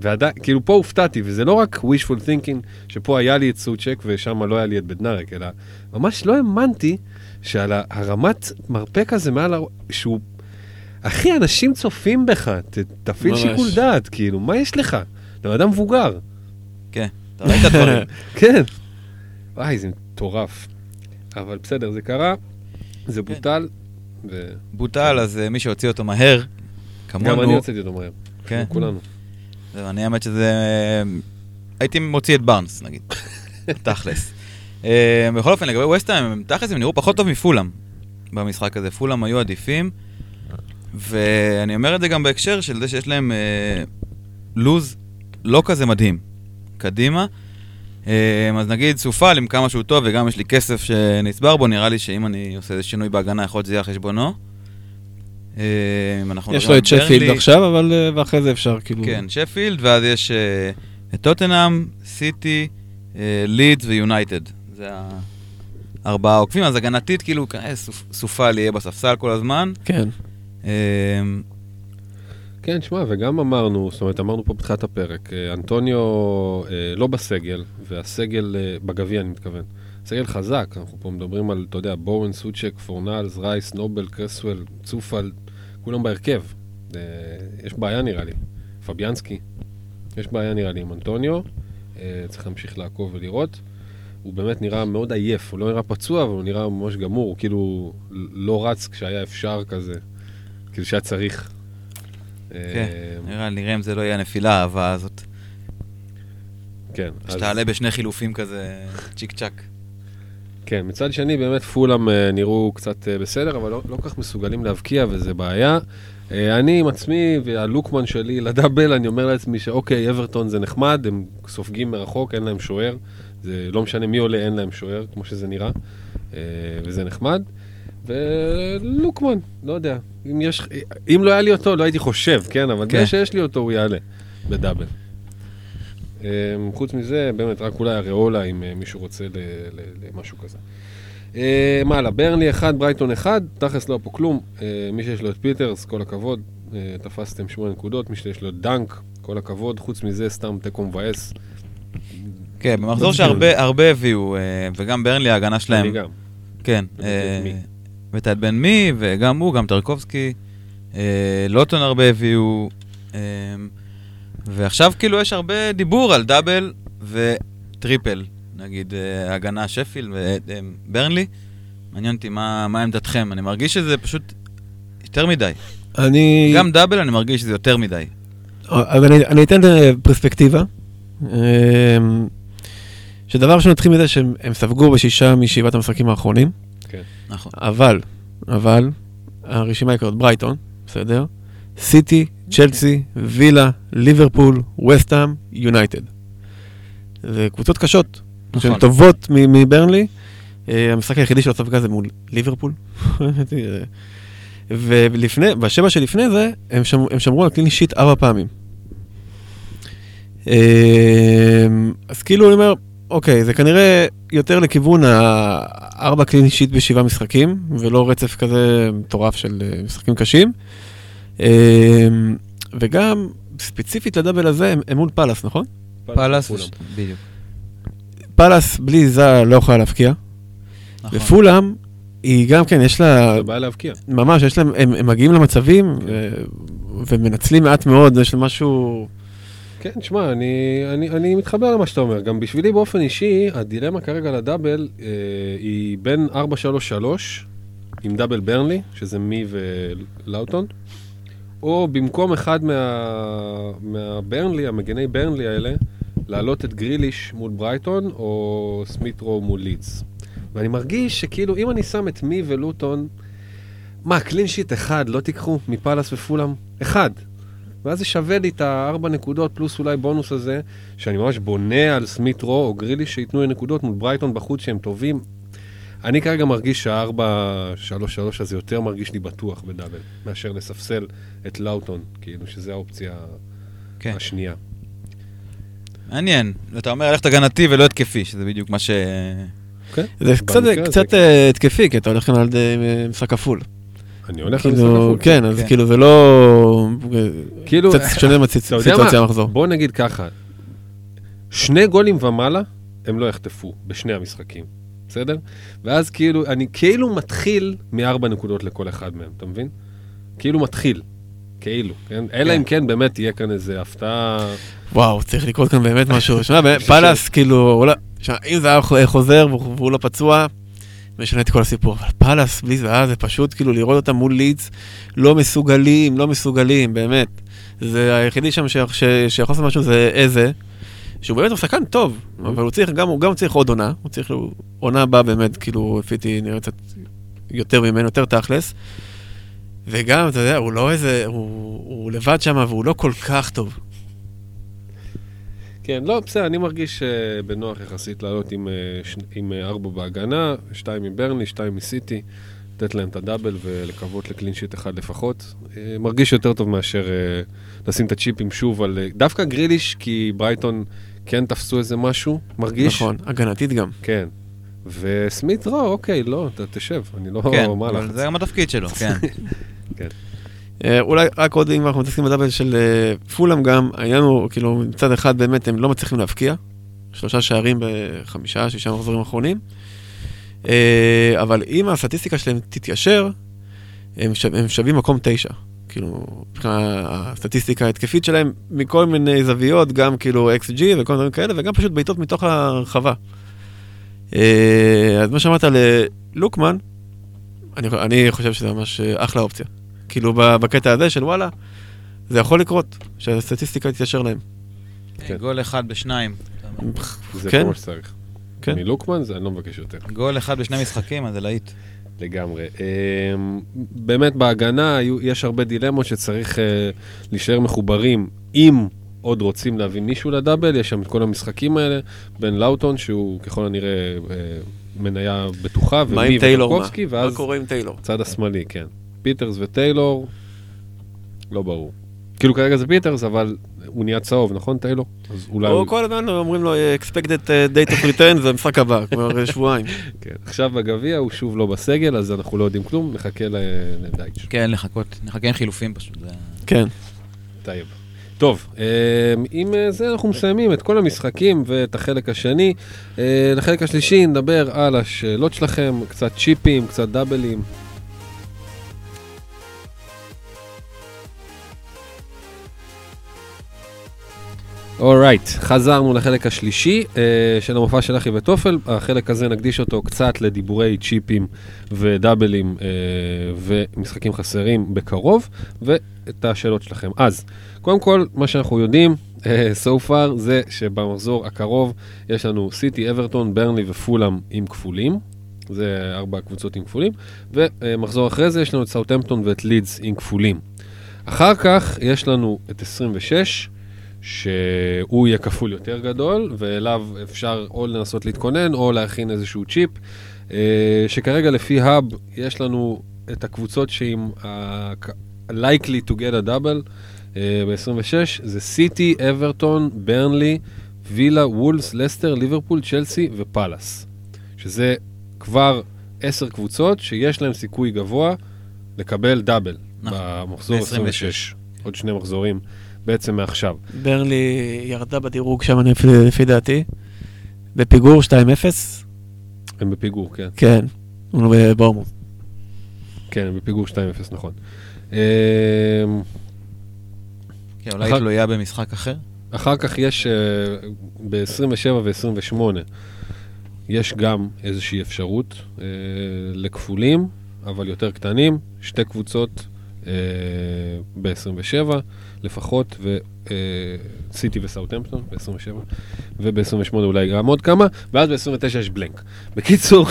ועדיין, כאילו פה הופתעתי, וזה לא רק wishful thinking, שפה היה לי את סוצ'ק ושם לא היה לי את בדנארק, אלא ממש לא האמנתי שעל הרמת מרפק הזה מעל, הר- שהוא... אחי, אנשים צופים בך, ת, תפעיל ממש. שיקול דעת, כאילו, מה יש לך? אתה אדם מבוגר. כן, אתה ראית דברים. כן. וואי, זה מטורף. אבל בסדר, זה קרה, זה כן. בוטל, וגם בוטל, אז אה, מי שהוציא אותו מהר, כמונו, אני הוצאתי אותו מהר. כן. כולנו. אני האמת שזה... הייתי מוציא את בארנס, נגיד. תכלס. אה, בכל אופן, לגבי ווסטהאם, תכלס הם נראו פחות טוב מפולאם במשחק הזה. פולאם היו עדיפים, ואני אומר את זה גם בהקשר של זה שיש להם אה, לוז לא כזה מדהים. קדימה. אה, אז נגיד סופל עם כמה שהוא טוב וגם יש לי כסף שנצבר בו, נראה לי שאם אני עושה איזה שינוי בהגנה, יכול להיות שזה יהיה על חשבונו. אה, יש לו את שפילד עכשיו, אבל אה, ואחרי זה אפשר כאילו... כן, שפילד, ואז יש אה, את טוטנאם, סיטי, לידס ויונייטד. זה הארבעה עוקבים, אז הגנתית, כאילו, אה, צופ- צופל יהיה בספסל כל הזמן. כן. כן, שמע, וגם אמרנו, זאת אומרת, אמרנו פה בתחילת הפרק, אנטוניו לא בסגל, והסגל, בגביע אני מתכוון, סגל חזק, אנחנו פה מדברים על, אתה יודע, בואן, סוצ'ק, פורנלס, רייס, נובל, קרסוול, צופל, כולם בהרכב. אה, יש בעיה נראה לי. פביאנסקי, יש בעיה נראה לי עם אנטוניו, אה, צריך להמשיך לעקוב ולראות. הוא באמת נראה מאוד עייף, הוא לא נראה פצוע, אבל הוא נראה ממש גמור, הוא כאילו לא רץ כשהיה אפשר כזה, כאילו שהיה צריך. כן, אה, נראה, נראה אם זה לא יהיה הנפילה, האהבה הזאת. כן, אז, שתעלה בשני חילופים כזה, צ'יק צ'אק. כן, מצד שני באמת פולאם אה, נראו קצת אה, בסדר, אבל לא, לא כך מסוגלים להבקיע וזה בעיה. אה, אני עם עצמי והלוקמן שלי לדאבל, אני אומר לעצמי שאוקיי, אברטון זה נחמד, הם סופגים מרחוק, אין להם שוער. זה לא משנה מי עולה, אין להם שוער, כמו שזה נראה, אה, וזה נחמד. ולוקמן, לא יודע, אם, יש, אם לא היה לי אותו, לא הייתי חושב, כן, אבל כן. זה שיש לי אותו, הוא יעלה בדאבל. אה, חוץ מזה, באמת, רק אולי הריאולה, אם אה, מישהו רוצה ל- ל- למשהו כזה. אה, מה הלאה? ברנלי 1, ברייטון 1, תכלס לא היה פה כלום. אה, מי שיש לו את פיטרס, כל הכבוד. תפסתם 8 נקודות, מי שיש לו את דנק, כל הכבוד. חוץ מזה, סתם תיקו מבאס. כן, במחזור שהרבה הרבה הביאו, וגם ברנלי, ההגנה אני שלהם. גם. כן. ואת בן מי, וגם הוא, גם טרקובסקי. לאוטון הרבה הביאו. אה, ועכשיו כאילו יש הרבה דיבור על דאבל וטריפל. נגיד אה, הגנה שפיל וברנלי. מעניין אותי מה מה עמדתכם. אני מרגיש שזה פשוט יותר מדי. אני... גם דאבל אני מרגיש שזה יותר מדי. אז אני, אני אתן אה, פרספקטיבה. אמ, שדבר ראשון נתחיל מזה שהם הם ספגו בשישה משבעת המשחקים האחרונים, נכון. אבל, אבל, הרשימה היא כזאת, ברייטון, בסדר? סיטי, צ'לסי, וילה, ליברפול, וסטהאם, יונייטד. זה קבוצות קשות, שהן נכון. טובות מ- מברנלי. אה, המשחק היחידי שלו ספגה זה מול ליברפול. ולפני, בשבע שלפני זה, הם, שמ, הם שמרו על קליני שיט ארבע פעמים. אה, אז כאילו אני אומר, אוקיי, זה כנראה יותר לכיוון הארבע קליני שיט בשבעה משחקים, ולא רצף כזה מטורף של אה, משחקים קשים. אה, וגם, ספציפית לדאבל הזה, הם, מול פאלאס, נכון? פאלאס. בדיוק. פאלאס בלי זאהה לא יכולה להבקיע. נכון. ופולאם, היא גם כן, יש לה, זה בעיה להבקיע. ממש, יש להם, הם, הם מגיעים למצבים אה, ומנצלים מעט מאוד, יש להם משהו... כן, תשמע, אני, אני, אני מתחבר למה שאתה אומר. גם בשבילי באופן אישי, הדילמה כרגע לדאבל אה, היא בין 4-3-3 עם דאבל ברנלי, שזה מי ולאוטון, או במקום אחד מה, מהברנלי, המגני ברנלי האלה, להעלות את גריליש מול ברייטון, או סמית רו מול לידס. ואני מרגיש שכאילו, אם אני שם את מי ולאוטון, מה, clean sheet אחד לא תיקחו מפאלאס ופולאם? אחד. ואז זה שווה לי את הארבע נקודות פלוס אולי בונוס הזה, שאני ממש בונה על סמית רו או גריליש שייתנו לי נקודות מול ברייטון בחוץ שהם טובים. אני כרגע מרגיש שהארבע, שלוש, שלוש הזה יותר מרגיש לי בטוח בדאבל, מאשר לספסל את לאוטון, כאילו שזה האופציה כן. השנייה. מעניין. אתה אומר ללכת הגנתי ולא התקפי, שזה בדיוק מה ש... כן? זה קצת, הזה, קצת כן. אה, התקפי, כי אתה הולך כאן על אה, משחק כפול. אני הולך למשחק כאילו, כפול. כן, אז כן. כאילו זה לא... כאילו, קצת שונה מהסיטואציה מה? המחזור. בוא נגיד ככה, שני גולים ומעלה, הם לא יחטפו בשני המשחקים, בסדר? ואז כאילו, אני כאילו מתחיל מארבע נקודות לכל אחד מהם, אתה מבין? כאילו מתחיל, כאילו, כן? אלא כן. אם כן באמת תהיה כאן איזה הפתעה... וואו, צריך לקרות כאן באמת משהו. שמע, פאלאס, כאילו, לא- אם זה היה חוזר והוא לא פצוע, משנה את כל הסיפור. אבל פאלאס, בלי זוועה, זה פשוט כאילו לראות אותם מול לידס, לא מסוגלים, לא מסוגלים, באמת. זה היחידי שם שיכול לעשות משהו זה איזה, שהוא באמת הוא שחקן טוב, אבל הוא צריך, גם הוא גם צריך עוד עונה, הוא צריך, עונה הבאה באמת, כאילו, פיטי נראה קצת יותר ממנו, יותר תכלס. וגם, אתה יודע, הוא לא איזה, הוא, הוא לבד שם והוא לא כל כך טוב. כן, לא, בסדר, אני מרגיש אה, בנוח יחסית לעלות עם, אה, ש- עם אה, ארבע בהגנה, שתיים מברני, שתיים מסיטי, לתת להם את הדאבל ולקוות לקלין שיט אחד לפחות. אה, מרגיש יותר טוב מאשר אה, לשים את הצ'יפים שוב על... אה, דווקא גריליש, כי ברייטון כן תפסו איזה משהו, מרגיש. נכון, הגנתית גם. כן. וסמית רו, אוקיי, לא, אתה תשב, אני לא... כן, מה לחץ. זה גם התפקיד שלו, כן. אה, אולי רק עוד אם אנחנו מתעסקים בדאבל של אה, פולאם גם, העניין הוא, כאילו, מצד אחד באמת הם לא מצליחים להבקיע, שלושה שערים בחמישה, שישה מחזורים האחרונים, אה, אבל אם הסטטיסטיקה שלהם תתיישר, הם, שו, הם שווים מקום תשע. כאילו, מבחינת הסטטיסטיקה ההתקפית שלהם, מכל מיני זוויות, גם כאילו XG וכל מיני כאלה, וגם פשוט בעיטות מתוך הרחבה. אה, אז מה שאמרת ללוקמן, אני, אני חושב שזה ממש אה, אחלה אופציה. כאילו בקטע הזה של וואלה, זה יכול לקרות, שהסטטיסטיקה תתיישר להם. כן. גול אחד בשניים. זה כן. כל מה שצריך. כן. מלוקמן זה אני לא מבקש יותר. גול אחד בשני משחקים, אז זה להיט. לגמרי. אמ, באמת בהגנה יש הרבה דילמות שצריך אה, להישאר מחוברים. אם עוד רוצים להביא מישהו לדאבל, יש שם את כל המשחקים האלה, בין לאוטון, שהוא ככל הנראה אה, מניה בטוחה, ומי עם טיילור? מה? ואז קורה עם טיילור? צד השמאלי, כן. פיטרס וטיילור, לא ברור. כאילו כרגע זה פיטרס, אבל הוא נהיה צהוב, נכון טיילור? אז אולי... או כל הזמן אומרים לו אה, expected אה, date of return, זה המשחק הבא, כבר אה, שבועיים. כן. עכשיו בגביע הוא שוב לא בסגל, אז אנחנו לא יודעים כלום, נחכה לדייץ'. כן, לחכות, נחכה עם חילופים פשוט. כן. טייב. טוב, אה, עם זה אנחנו מסיימים את כל המשחקים ואת החלק השני. לחלק השלישי נדבר על השאלות שלכם, קצת צ'יפים, קצת דאבלים. alright, right, חזרנו לחלק השלישי uh, של המופע של אחי וטופל. החלק הזה נקדיש אותו קצת לדיבורי צ'יפים ודאבלים uh, ומשחקים חסרים בקרוב, ואת השאלות שלכם. אז, קודם כל, מה שאנחנו יודעים, uh, so far, זה שבמחזור הקרוב יש לנו סיטי, אברטון, ברנלי ופולאם עם כפולים. זה ארבע קבוצות עם כפולים, ומחזור אחרי זה יש לנו את סאוטהמפטון ואת לידס עם כפולים. אחר כך יש לנו את 26, שהוא יהיה כפול יותר גדול, ואליו אפשר או לנסות להתכונן או להכין איזשהו צ'יפ, אה, שכרגע לפי האב יש לנו את הקבוצות שעם ה- likely to get a double ב-26, זה סיטי, אברטון, ברנלי, וילה, וולס, לסטר, ליברפול, צ'לסי ופאלאס. שזה כבר עשר קבוצות שיש להן סיכוי גבוה לקבל דאבל נכון, במחזור ב- 26. עוד שני מחזורים בעצם מעכשיו. ברנלי ירדה בדירוג שם, אני- לפי- לפי דעתי. בפיגור 2-0, הם בפיגור, כן. כן. הוא בבורמוט. כן, הם בפיגור 2-0, נכון. אמ, כן, אולי אחר- תלויה במשחק אחר? אחר כך יש ב-27 ו-28, יש גם איזושהי אפשרות אה, לכפולים, אבל יותר קטנים, שתי קבוצות אה, ב-27 לפחות, וסיטי וסאוטהמפטון ב-27, וב-28 אולי גם עוד כמה, ואז ב-29 יש בלנק. בקיצור,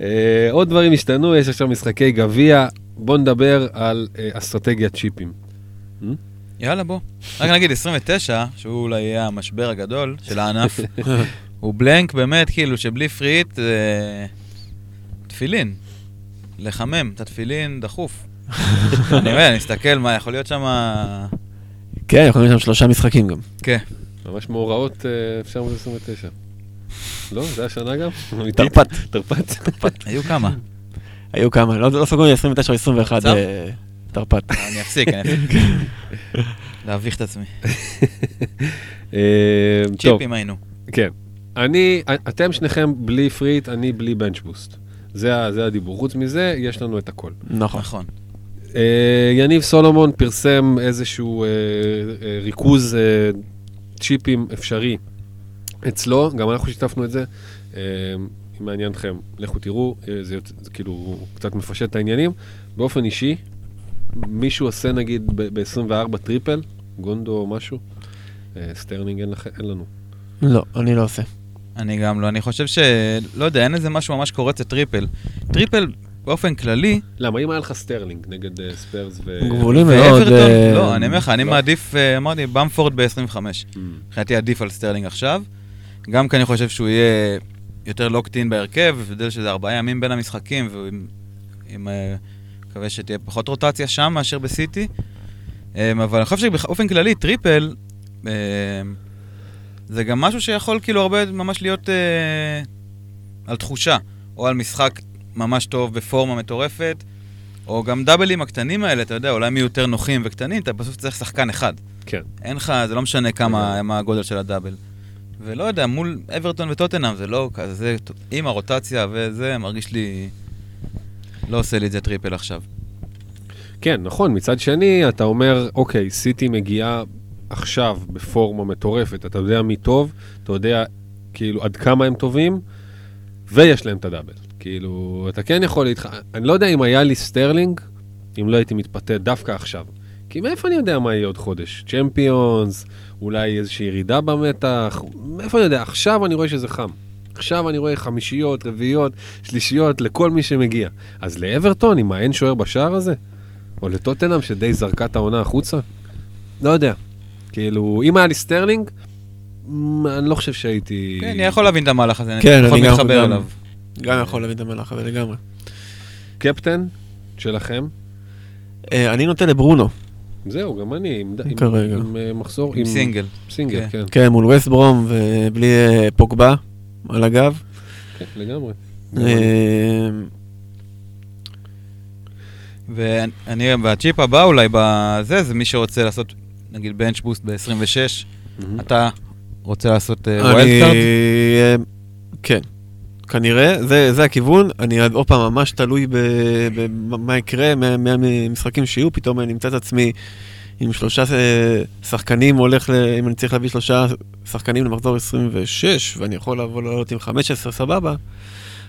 אה, עוד דברים השתנו, יש עכשיו משחקי גביע, בואו נדבר על אה, אסטרטגיית צ'יפים. יאללה, בוא. רק נגיד 29, שהוא אולי יהיה המשבר הגדול של הענף, הוא בלנק באמת, כאילו, שבלי פריט. תפילין. לחמם את התפילין דחוף. אני אומר, אני מסתכל מה יכול להיות שם... כן, יכולים להיות שם שלושה משחקים גם. כן. ממש מאורעות אה, 1929. לא? זה השנה גם? אמיתית? תרפ"ט. תרפ"ט. היו כמה. היו כמה, לא לא סגרו לי 29 או 21 קצר? אה, תרפ"ט. אני אפסיק, אני אפסיק. להביך את עצמי. אה, צ'יפים היינו. כן. אני, אתם שניכם בלי פריט, אני בלי בנץ' בוסט. זה הדיבור. חוץ מזה, יש לנו את הכל. נכון. אה, יניב סולומון פרסם איזשהו אה, אה, ריכוז צ'יפים אפשרי אצלו, גם אנחנו שיתפנו את זה. אם מעניין אתכם, לכו תראו, זה, יוצא- זה כאילו קצת מפשט את העניינים. באופן אישי, מישהו עושה נגיד ב-24 טריפל, גונדו או משהו, סטרלינג אין, אין לנו. לא, אני לא עושה. אני גם לא, אני חושב ש... לא יודע, אין איזה משהו ממש קורץ לטריפל. טריפל, באופן כללי, למה, אם היה לך סטרלינג נגד אה, ספרס ו... גבולי מאוד. ואברטון, אה, לא, אני אומר לך, אני לא. מעדיף, אה, אמרתי, באמפורד ב-25. Mm. מבחינתי עדיף על סטרלינג עכשיו. גם כי אני חושב שהוא יהיה יותר locked in בהרכב, הבדל שזה ארבעה ימים בין המשחקים. אה, מקווה שתהיה פחות רוטציה שם מאשר בסיטי. אה, אבל אני חושב שבאופן כללי, טריפל, אה, זה גם משהו שיכול כאילו הרבה ממש להיות על תחושה, או על משחק ממש טוב בפורמה מטורפת, או גם דאבלים הקטנים האלה, אתה יודע, אולי הם יהיו יותר נוחים וקטנים, אתה בסוף צריך שחקן אחד. כן. אין לך, זה לא משנה כמה, מה הגודל של הדאבל. ולא יודע, מול אברטון וטוטנאם זה לא כזה, עם הרוטציה וזה, מרגיש לי... לא עושה לי את זה טריפל עכשיו. כן, נכון, מצד שני, אתה אומר, אוקיי, סיטי מגיעה עכשיו בפורמה מטורפת, אתה יודע מי טוב, אתה יודע כאילו עד כמה הם טובים, ויש להם את הדאבל. כאילו, אתה כן יכול להתח... אני לא יודע אם היה לי סטרלינג, אם לא הייתי מתפתה דווקא עכשיו. כי מאיפה אני יודע מה יהיה עוד חודש? צ'מפיונס, אולי איזושהי ירידה במתח, מאיפה אני יודע? עכשיו אני רואה שזה חם. עכשיו אני רואה חמישיות, רביעיות, שלישיות, לכל מי שמגיע. אז לאברטון, עם האין שוער בשער הזה? או לטוטנאם שדי זרקה את העונה החוצה? לא יודע. כאילו, אם היה לי סטרלינג, אני לא חושב שהייתי... כן, אני יכול להבין את המהלך הזה, כן, אני יכול להתחבר אליו. גם יכול להבין את המהלך הזה לגמרי. קפטן שלכם? אה, אני נוטה לברונו. זהו, גם אני, עם, עם, כרגע. עם, אה, מחזור, עם single. single, כן. כן, כן, מול ווסט ברום ובלי אה, פוגבה על הגב. כן, לגמרי. ואני, והצ'יפ הבא אולי בזה, זה מי שרוצה לעשות, נגיד bench boost ב-26, מהמם. אתה רוצה לעשות אני... wild card? אה, כן. כנראה, זה, זה הכיוון, אני עוד פעם ממש תלוי במה יקרה, מה- מהמשחקים שיהיו, פתאום אני אמצא את עצמי עם שלושה אה, שחקנים, הולך, ל, אם אני צריך להביא שלושה שחקנים למחזור 26, ואני יכול לבוא לעלות עם 15, סבבה.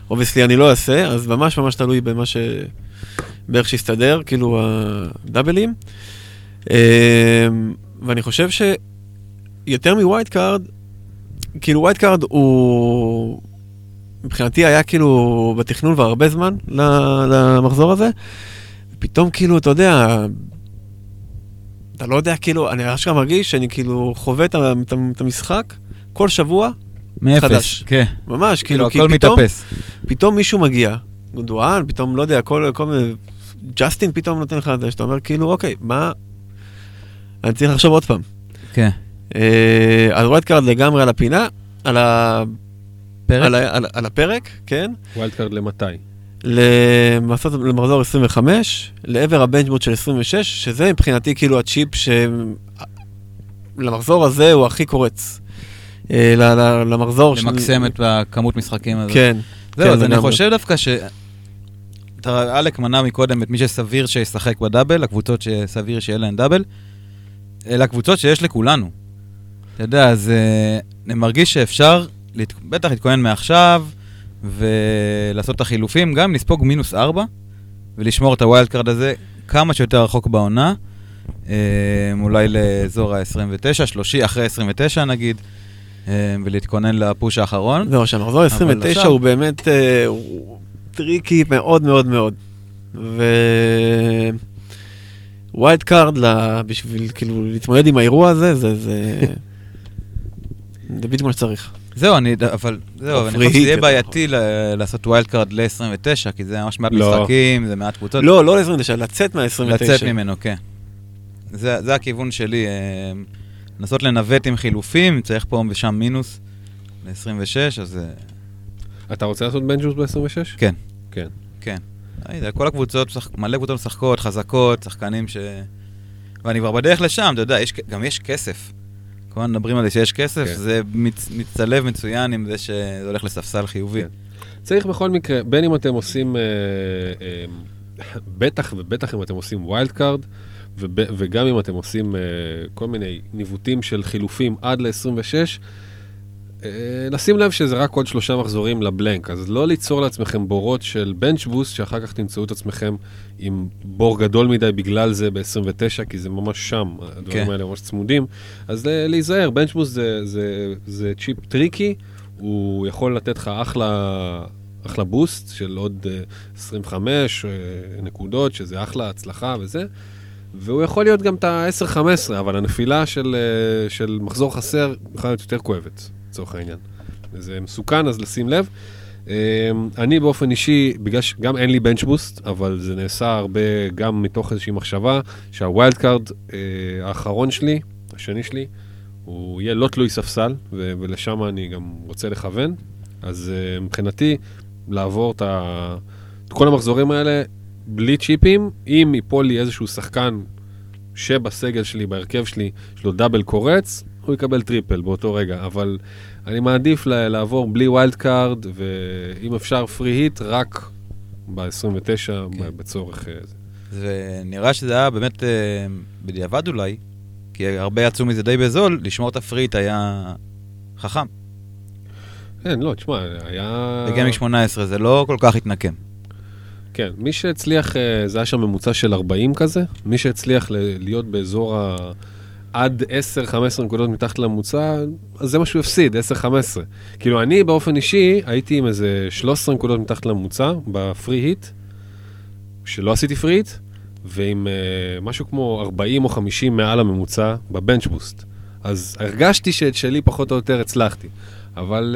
obviously אני לא אעשה, אז ממש ממש תלוי במה ש... באיך שיסתדר, כאילו הדאבלים. אה, ואני חושב שיותר מ wild card, כאילו wild card הוא מבחינתי היה כאילו בתכנון כבר הרבה זמן למחזור הזה. פתאום כאילו, אתה יודע, אתה לא יודע, כאילו, אני אשכרה מרגיש שאני כאילו חווה את את את המשחק כל שבוע, מאפס. חדש. כן. ממש, כאילו, כאילו, הכל פתאום, מתאפס. פתאום מישהו מגיע, גונדואן, פתאום, לא יודע, כל, כל מיני, ג'סטין פתאום נותן לך את זה, שאתה אומר, כאילו, אוקיי, מה, אני צריך לחשוב עוד פעם. כן. אז wild card לגמרי על הפינה, על, ה... פרק? על. על, על הפרק, כן? wild card למתי? למחזור, למחזור 25, לעבר ה bench boost של 26, שזה מבחינתי כאילו הצ'יפ ש... למחזור הזה הוא הכי קורץ. אה, ל- ל- למחזור למקסם את הכמות משחקים הזאת. כן. זהו, כן, אז אני. חושב דווקא ש... אלק מנה מקודם את מי שסביר שישחק ב double, הקבוצות שסביר שיהיה להן double. אלה הקבוצות שיש לכולנו. אתה יודע, אז אה, אני מרגיש שאפשר, להת... בטח להתכונן מעכשיו, ולעשות את החילופים, גם לספוג מינוס ארבע, ולשמור את ה wild card הזה כמה שיותר רחוק בעונה. אה, אולי לאזור ה-29, 30, אחרי 29 נגיד, אה, ולהתכונן ל push האחרון. זהו, שהמחזור 29 עכשיו- הוא באמת אה, הוא טריקי מאוד מאוד מאוד. ו... wild card ל- בשביל כאילו להתמודד עם האירוע הזה, זה... זה... זה בדיוק מה שצריך. זהו, אני, אבל, זהו, אבל אני חושב שזה יהיה בעייתי ל- לעשות wild card ל-29, כי זה ממש מעט לא. משחקים, זה מעט קבוצות. לא, לא ל-29, לצאת מה-29. לצאת ממנו, כן. זה, זה הכיוון שלי, אה, לנסות לנווט עם חילופים, צריך פה ושם מינוס ל-26, אז אה, אתה רוצה לעשות bench boost ב-26? כן. כן. כן. לא יודע, כל הקבוצות, מלא קבוצות משחקות, חזקות, שחקנים ש... ואני כבר בדרך לשם, אתה יודע, יש, גם יש כסף. כל הזמן מדברים על זה שיש כסף, כן. זה מצ, מצטלב מצוין עם זה שזה הולך לספסל חיובי. כן. צריך בכל מקרה, בין אם אתם עושים, אה, אה, בטח ובטח אם אתם עושים wild card, וב- וגם אם אתם עושים אה, כל מיני ניווטים של חילופים עד ל-26, אה, לשים לב שזה רק עוד שלושה מחזורים ל blank, אז לא ליצור לעצמכם בורות של bench boost, שאחר כך תמצאו את עצמכם עם בור גדול מדי בגלל זה ב-29, כי זה ממש שם, הדברים כן. האלה ממש צמודים. אז להיזהר, bench boost זה, זה, זה צ'יפ טריקי, הוא יכול לתת לך אחלה, אחלה boost של עוד אה, 25 אה, נקודות, שזה אחלה הצלחה וזה, והוא יכול להיות גם את ה-10-15, אבל הנפילה של, אה, של מחזור חסר יכולה להיות יותר כואבת, לצורך העניין. זה מסוכן, אז לשים לב. אה, אני באופן אישי, בגלל שגם אין לי bench boost, אבל זה נעשה הרבה גם מתוך איזושהי מחשבה, שה wild card אה, האחרון שלי, השני שלי, הוא יהיה לא תלוי ספסל, ולשם אני גם רוצה לכוון. אז אה, מבחינתי, לעבור את, ה... את כל המחזורים האלה בלי צ'יפים, אם ייפול לי איזשהו שחקן שבסגל שלי, בהרכב שלי, יש לו double קורץ, הוא יקבל triple באותו רגע, אבל אני מעדיף לעבור בלי wild card, ואם אפשר free hit, רק ב-29 כן. בצורך אה, זה. ונראה שזה היה באמת אה, בדיעבד אולי, כי הרבה יצאו מזה די בזול, לשמור את ה free hit היה חכם. כן, לא, תשמע, היה... ב game week 18 זה לא כל כך התנקם. כן, מי שהצליח, אה, זה היה שם ממוצע של 40 כזה, מי שהצליח להיות באזור ה... עד 10-15 נקודות מתחת לממוצע, אז זה מה שהוא הפסיד, 10-15. כאילו, אני באופן אישי הייתי עם איזה 13 נקודות מתחת לממוצע בפרי היט, שלא עשיתי פרי היט, ועם uh, משהו כמו 40 או 50 מעל הממוצע בבנץ' בוסט. אז הרגשתי שאת שלי פחות או יותר הצלחתי, אבל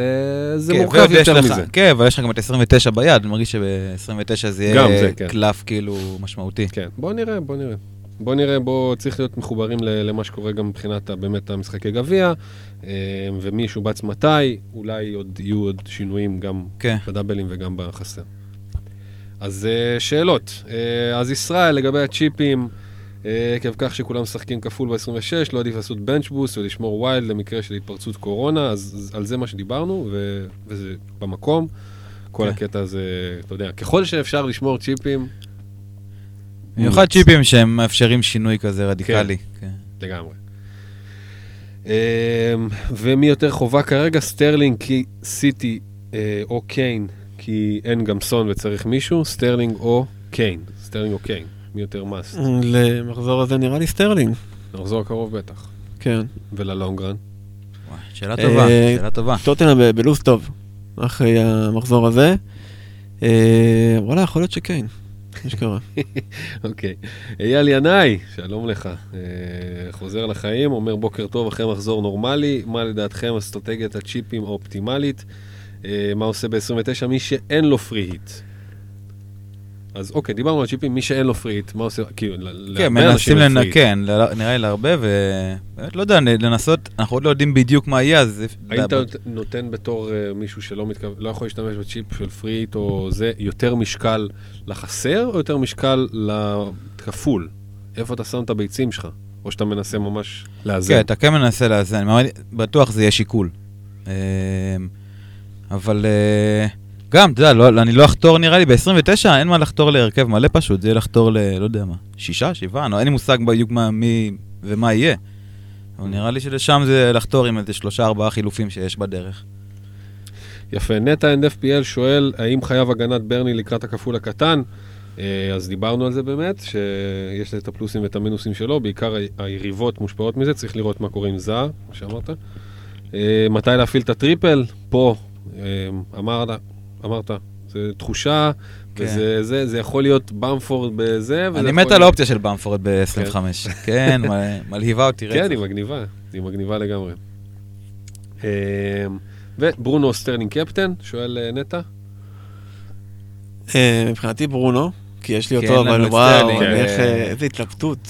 uh, זה כן, מורכב יותר לך- מזה. כן, אבל יש לך גם את 29 ביד, אני מרגיש שב-29 זה יהיה זה, כן. קלף כאילו משמעותי. כן, בוא נראה, בוא נראה. בוא נראה, בוא צריך להיות מחוברים למה שקורה גם מבחינת באמת המשחקי גביע, אה, ומי ישובץ מתי, אולי עוד יהיו עוד שינויים גם כן. בדאבלים וגם בחסר. אז אה, שאלות. אה, אז ישראל, לגבי הצ'יפים, עקב כך שכולם משחקים כפול ב-26, לא עדיף לעשות bench boost ולשמור wild למקרה של התפרצות קורונה, אז אז על זה מה שדיברנו, ו- וזה במקום. כל כן. הקטע הזה, אתה יודע, ככל שאפשר לשמור צ'יפים, במיוחד צ'יפים שהם מאפשרים שינוי כזה רדיקלי. כן. לגמרי. אמ, ומי יותר חובה כרגע? סטרלינג כי סיטי אה, או קיין, כי אין גם סון וצריך מישהו, סטרלינג או קיין. סטרלינג או קיין, מי יותר must? למחזור הזה נראה לי סטרלינג. מחזור הקרוב בטח. כן. ול long run. שאלה טובה, אה, שאלה טובה. טוטנאם ב- בלו"ז טוב, אחרי המחזור הזה. אה, וואלה, יכול להיות שכן. מה שקרה. אוקיי. אייל ינאי, שלום לך. אה, חוזר לחיים, אומר בוקר טוב אחרי מחזור נורמלי, מה לדעתכם אסטרטגיית הצ'יפים האופטימלית? אה, מה עושה ב-29 מי שאין לו פרי היט? אז אוקיי, דיברנו על צ'יפים, מי שאין לו פרי היט, מה עושה? כאילו, כן, להרבה אנשים מנסים hit. לנקן, נראה לי להרבה, ובאמת לא יודע, לנסות, אנחנו עוד לא יודעים בדיוק מה יהיה, אז... האם אתה נות- נותן בתור אה, מישהו שלא מתכוון, לא יכול להשתמש בצ'יפ של פרי היט או זה, יותר משקל לחסר או יותר משקל לכפול? איפה אתה שם את הביצים שלך? או שאתה מנסה ממש לאזן? כן, אתה כן מנסה לאזן, בטוח זה יהיה שיקול. אמ, אבל אה, גם, אתה יודע, לא- אני לא אחתור נראה לי, ב-29 אין מה לחתור להרכב מלא פשוט, זה יהיה לחתור ל... לא יודע מה, שישה, שבעה, לא, אין לי מושג בדיוק מה, מי ומה יהיה. אבל נראה לי שלשם זה לחתור עם איזה שלושה, ארבעה חילופים שיש בדרך. יפה. נטע אנד FPL שואל, האם חייב הגנת ברני לקראת הכפול הקטן? אה, אז דיברנו על זה באמת, שיש את הפלוסים ואת המינוסים שלו, בעיקר היריבות מושפעות מזה, צריך לראות מה קורה עם זר, כמו שאמרת. אה, מתי להפעיל את הטריפל? פה, אה, אמרת, זה תחושה, כן. וזה זה, זה יכול להיות במפורד בזה, אני מת על להיות- האופציה של במפורד ב-25. כן, מ- מלהיבה אותי כן, רצח. היא מגניבה, היא מגניבה לגמרי. אה, וברונו סטרלינג קפטן, שואל אה, נטע. אה, מבחינתי ברונו, כי יש לי אותו, לנו אבל וואו, כן. אה, איזה התלבטות.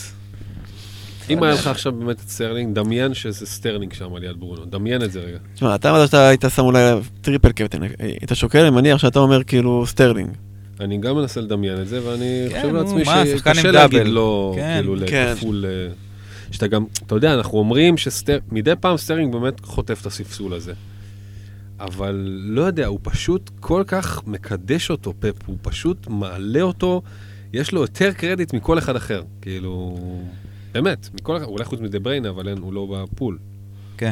אם היה לך עכשיו באמת את סטרלינג, דמיין שזה סטרלינג שם על יד ברונו, דמיין את זה רגע. תשמע, אתה אמרת שאתה היית שם אולי triple captain, היית שוקל, אני מניח שאתה אומר כאילו סטרלינג. אני גם מנסה לדמיין את זה, ואני כן, חושב לעצמי שקשה להגיד. לא, כן, כאילו, כן. לכפול... אה, שאתה גם, אתה יודע, אנחנו אומרים שמדי פעם סטרלינג באמת חוטף את הספסול הזה. אבל לא יודע, הוא פשוט כל כך מקדש אותו, פפ, הוא פשוט מעלה אותו, יש לו יותר קרדיט מכל אחד אחר. כאילו, באמת, מכל אחד, אולי חוץ מדה בריינה, אבל אין, הוא לא בפול. כן.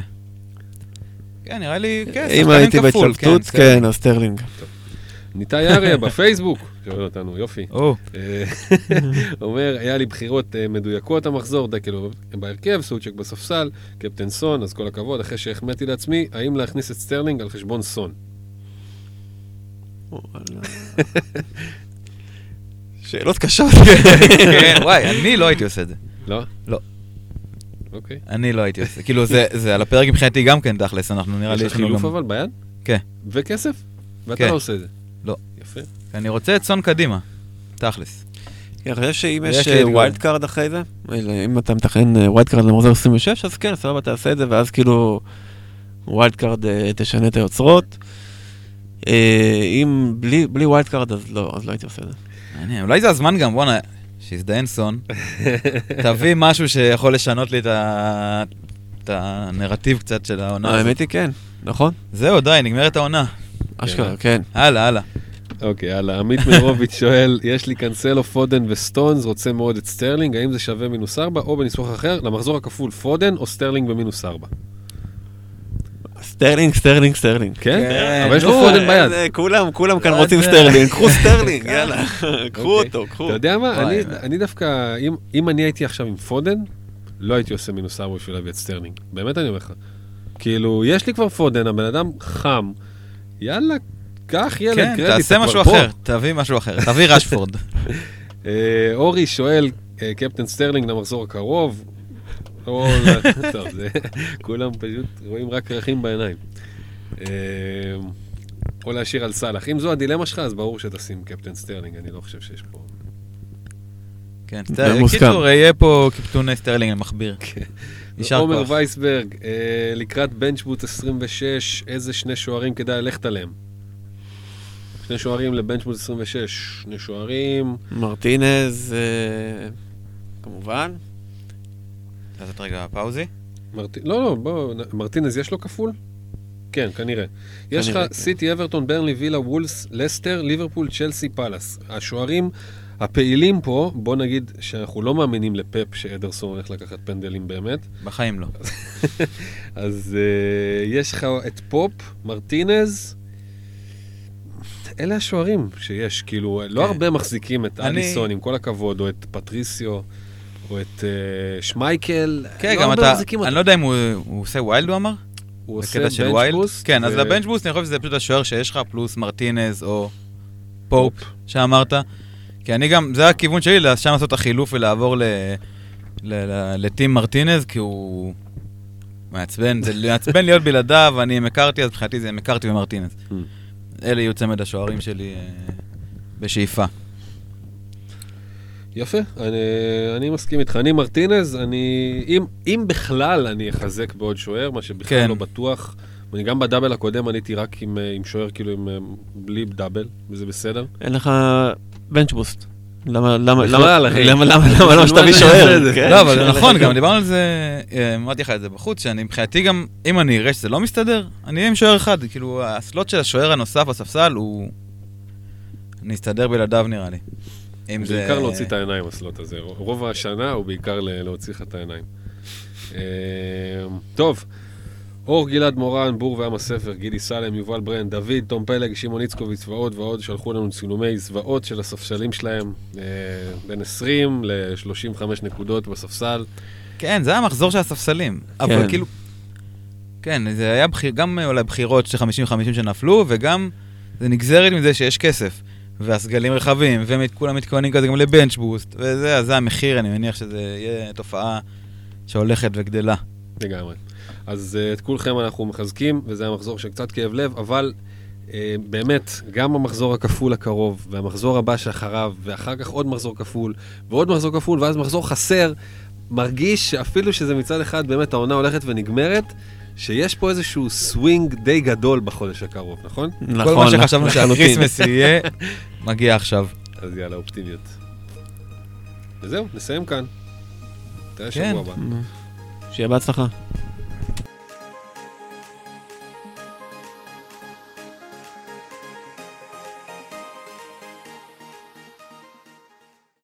כן, נראה לי, כן, אם הייתי בהתלבטות, כן, כן, אז סטרלינג. ניתאי אריה בפייסבוק, שואל אותנו, יופי. אה, אומר, היה לי בחירות אה, מדויקות המחזור, דקל בהרכב, סוצ'ק בספסל, קפטן סון, אז כל הכבוד, אחרי שהחמאתי לעצמי, האם להכניס את סטרלינג על חשבון סון? שאלות קשות. כן, וואי, אני לא הייתי עושה את זה. לא? לא. אוקיי. אני לא הייתי עושה. כאילו, זה- זה על הפרק מבחינתי גם כן, תכלס, אנחנו נראה יש לי, לך יש לנו חילוף גם... אבל ביד? כן. וכסף? ואתה כן. לא עושה את זה? לא. יפה. אני רוצה את סון קדימה, תכלס. אני חושב שאם יש אתגר. wild card אחרי זה, אם אתה מתכנן wild card למחזור 26, אז כן, סבבה, תעשה את זה, ואז כאילו wild card אה, תשנה את היוצרות. אה, אם בלי בלי wild card, אז לא, אז לא הייתי עושה את זה. מעניין, אולי זה הזמן גם, בואנה, שיזדיין סון, תביא משהו שיכול לשנות לי את ה- את הנרטיב קצת של העונה הזאת. האמת היא כן, נכון? זהו, די, נגמרת העונה. אשכרה, כן. הלאה, הלאה. אוקיי, הלאה. עמית מירוביץ' שואל, יש לי קנסלו, פודן וסטונס, רוצה מאוד את סטרלינג, האם זה שווה מינוס 4, או בניסוח אחר, למחזור הכפול פודן או סטרלינג במינוס 4? סטרלינג, סטרלינג, סטרלינג. כן? כן, אבל יש לו נו, פודן ביד. אה, כולם, כולם כאן לא רוצים. סטרלינג, קחו סטרלינג, יאללה. קחו אוקיי. אותו, קחו. אתה יודע מה, וואי, אני- דווקא, אם- אם אני הייתי עכשיו עם פודן, לא הייתי עושה מינוס 4 בשביל להביא את סטרלינג. באמת אני אומר לך. כאילו, יש לי כבר פודן, הבן אדם חם, יאללה, קח ילד, כן, קרדיט. תעשה אתה משהו. אחר, תביא משהו אחר, תביא רשפורד. אה, אורי שואל, אה, קפטן סטרלינג למחזור הקרוב. טוב, זה, כולם פשוט רואים רק ערכים בעיניים. אה, או להשאיר על סאלח. אם זו הדילמה שלך, אז ברור שתשים קפטן סטרלינג, אני לא חושב שיש פה... כן, מוסכם. קיצור, יהיה פה קיפטוני סטרלינג למכביר. יישר עומר כוח. וייסברג, אה, לקראת bench boost 26, איזה שני שוערים כדאי ללכת עליהם? שני שוערים ל bench boost 26, שני שוערים, מרטינז, אה, כמובן. לעשות רגע פאוזה. מרט... לא, לא, בוא, מרטינז יש לו כפול? כן, כנראה. יש לך כן. סיטי, אברטון, ברנלי, וילה, וולס, לסטר, ליברפול, צ'לסי, פאלאס. השוערים הפעילים פה, בוא נגיד שאנחנו לא מאמינים לפפ שאדרסון הולך לקחת פנדלים באמת, בחיים לא. אז אה, יש לך את פופ, מרטינז, אלה השוערים שיש, כאילו, לא כן. הרבה מחזיקים את אני- אליסון, עם כל הכבוד, או את פטריסיו, או את אה, שמייקל, כן, לא גם אתה, אני. לא יודע אם הוא הוא עושה wild, הוא אמר? הוא עושה wild? boost, כן, אז ו- ל bench boost אני חושב שזה פשוט השוער שיש לך, פלוס מרטינז או פופ שאמרת. כי אני גם, זה הכיוון שלי, שם לעשות את החילוף ולעבור ל- ל- ל- לטים מרטינז, כי הוא מעצבן, זה מעצבן להיות בלעדיו, אני מקארתי, אז מבחינתי זה מקארתי ומרטינז. Mm. אלה יהיו צמד השוערים שלי אה, בשאיפה. יפה, אני, אני מסכים איתך. אני מרטינז, אני... אם, אם בכלל אני אחזק בעוד שוער, מה שבכלל כן. לא בטוח. אני גם בדאבל הקודם עניתי רק עם, אה, עם שוער, כאילו עם, אה, בלי דאבל, וזה בסדר. אין לך בנץ' בוסט. למה, למה, למה. למה, למה, למה, למה שתביא זה שוער? כן, לא, אבל זה נכון, גם. דיברנו על זה, אה, אמרתי לך את זה בחוץ, שאני מבחינתי גם, אם אני אראה שזה לא מסתדר, אני אהיה עם שוער אחד. כאילו, הסלוט של השוער הנוסף בספסל הוא... אני אסתדר בלעדיו נראה לי. אם זה... בעיקר להוציא את העיניים, הסלוט הזה. רוב השנה הוא בעיקר להוציא לך את העיניים. אה, טוב, אור גלעד מורן, בור ועם הספר, גידי סלם, יובל ברן, דוד, תום פלג, שמעון איצקוביץ ועוד ועוד, שלחו לנו צילומי זוועות של הספסלים שלהם, אה, בין 20 ל-35 נקודות בספסל. כן, זה היה המחזור של הספסלים. אבל כן. כאילו... כן, זה היה בחיר, גם אה, אולי בחירות של 50-50 שנפלו, וגם זה נגזרת מזה שיש כסף. והסגלים רחבים, וכולם מתכוננים כזה גם לבנץ' בוסט, וזה, אז זה המחיר, אני מניח שזה יהיה תופעה שהולכת וגדלה. לגמרי. אז אה, את כולכם אנחנו מחזקים, וזה המחזור של קצת כאב לב, אבל אה, באמת, גם המחזור הכפול הקרוב, והמחזור הבא שאחריו, ואחר כך עוד מחזור כפול, ועוד מחזור כפול, ואז מחזור חסר, מרגיש שאפילו שזה מצד אחד באמת העונה הולכת ונגמרת, שיש פה איזשהו סווינג די גדול בחודש הקרוב, נכון? נכון, כל מה שחשבנו לחלוטין. שה Christmas יהיה, מגיע עכשיו. אז יאללה, אופטימיות. וזהו, נסיים כאן. נתראה כן. שבוע הבא. שיהיה בהצלחה.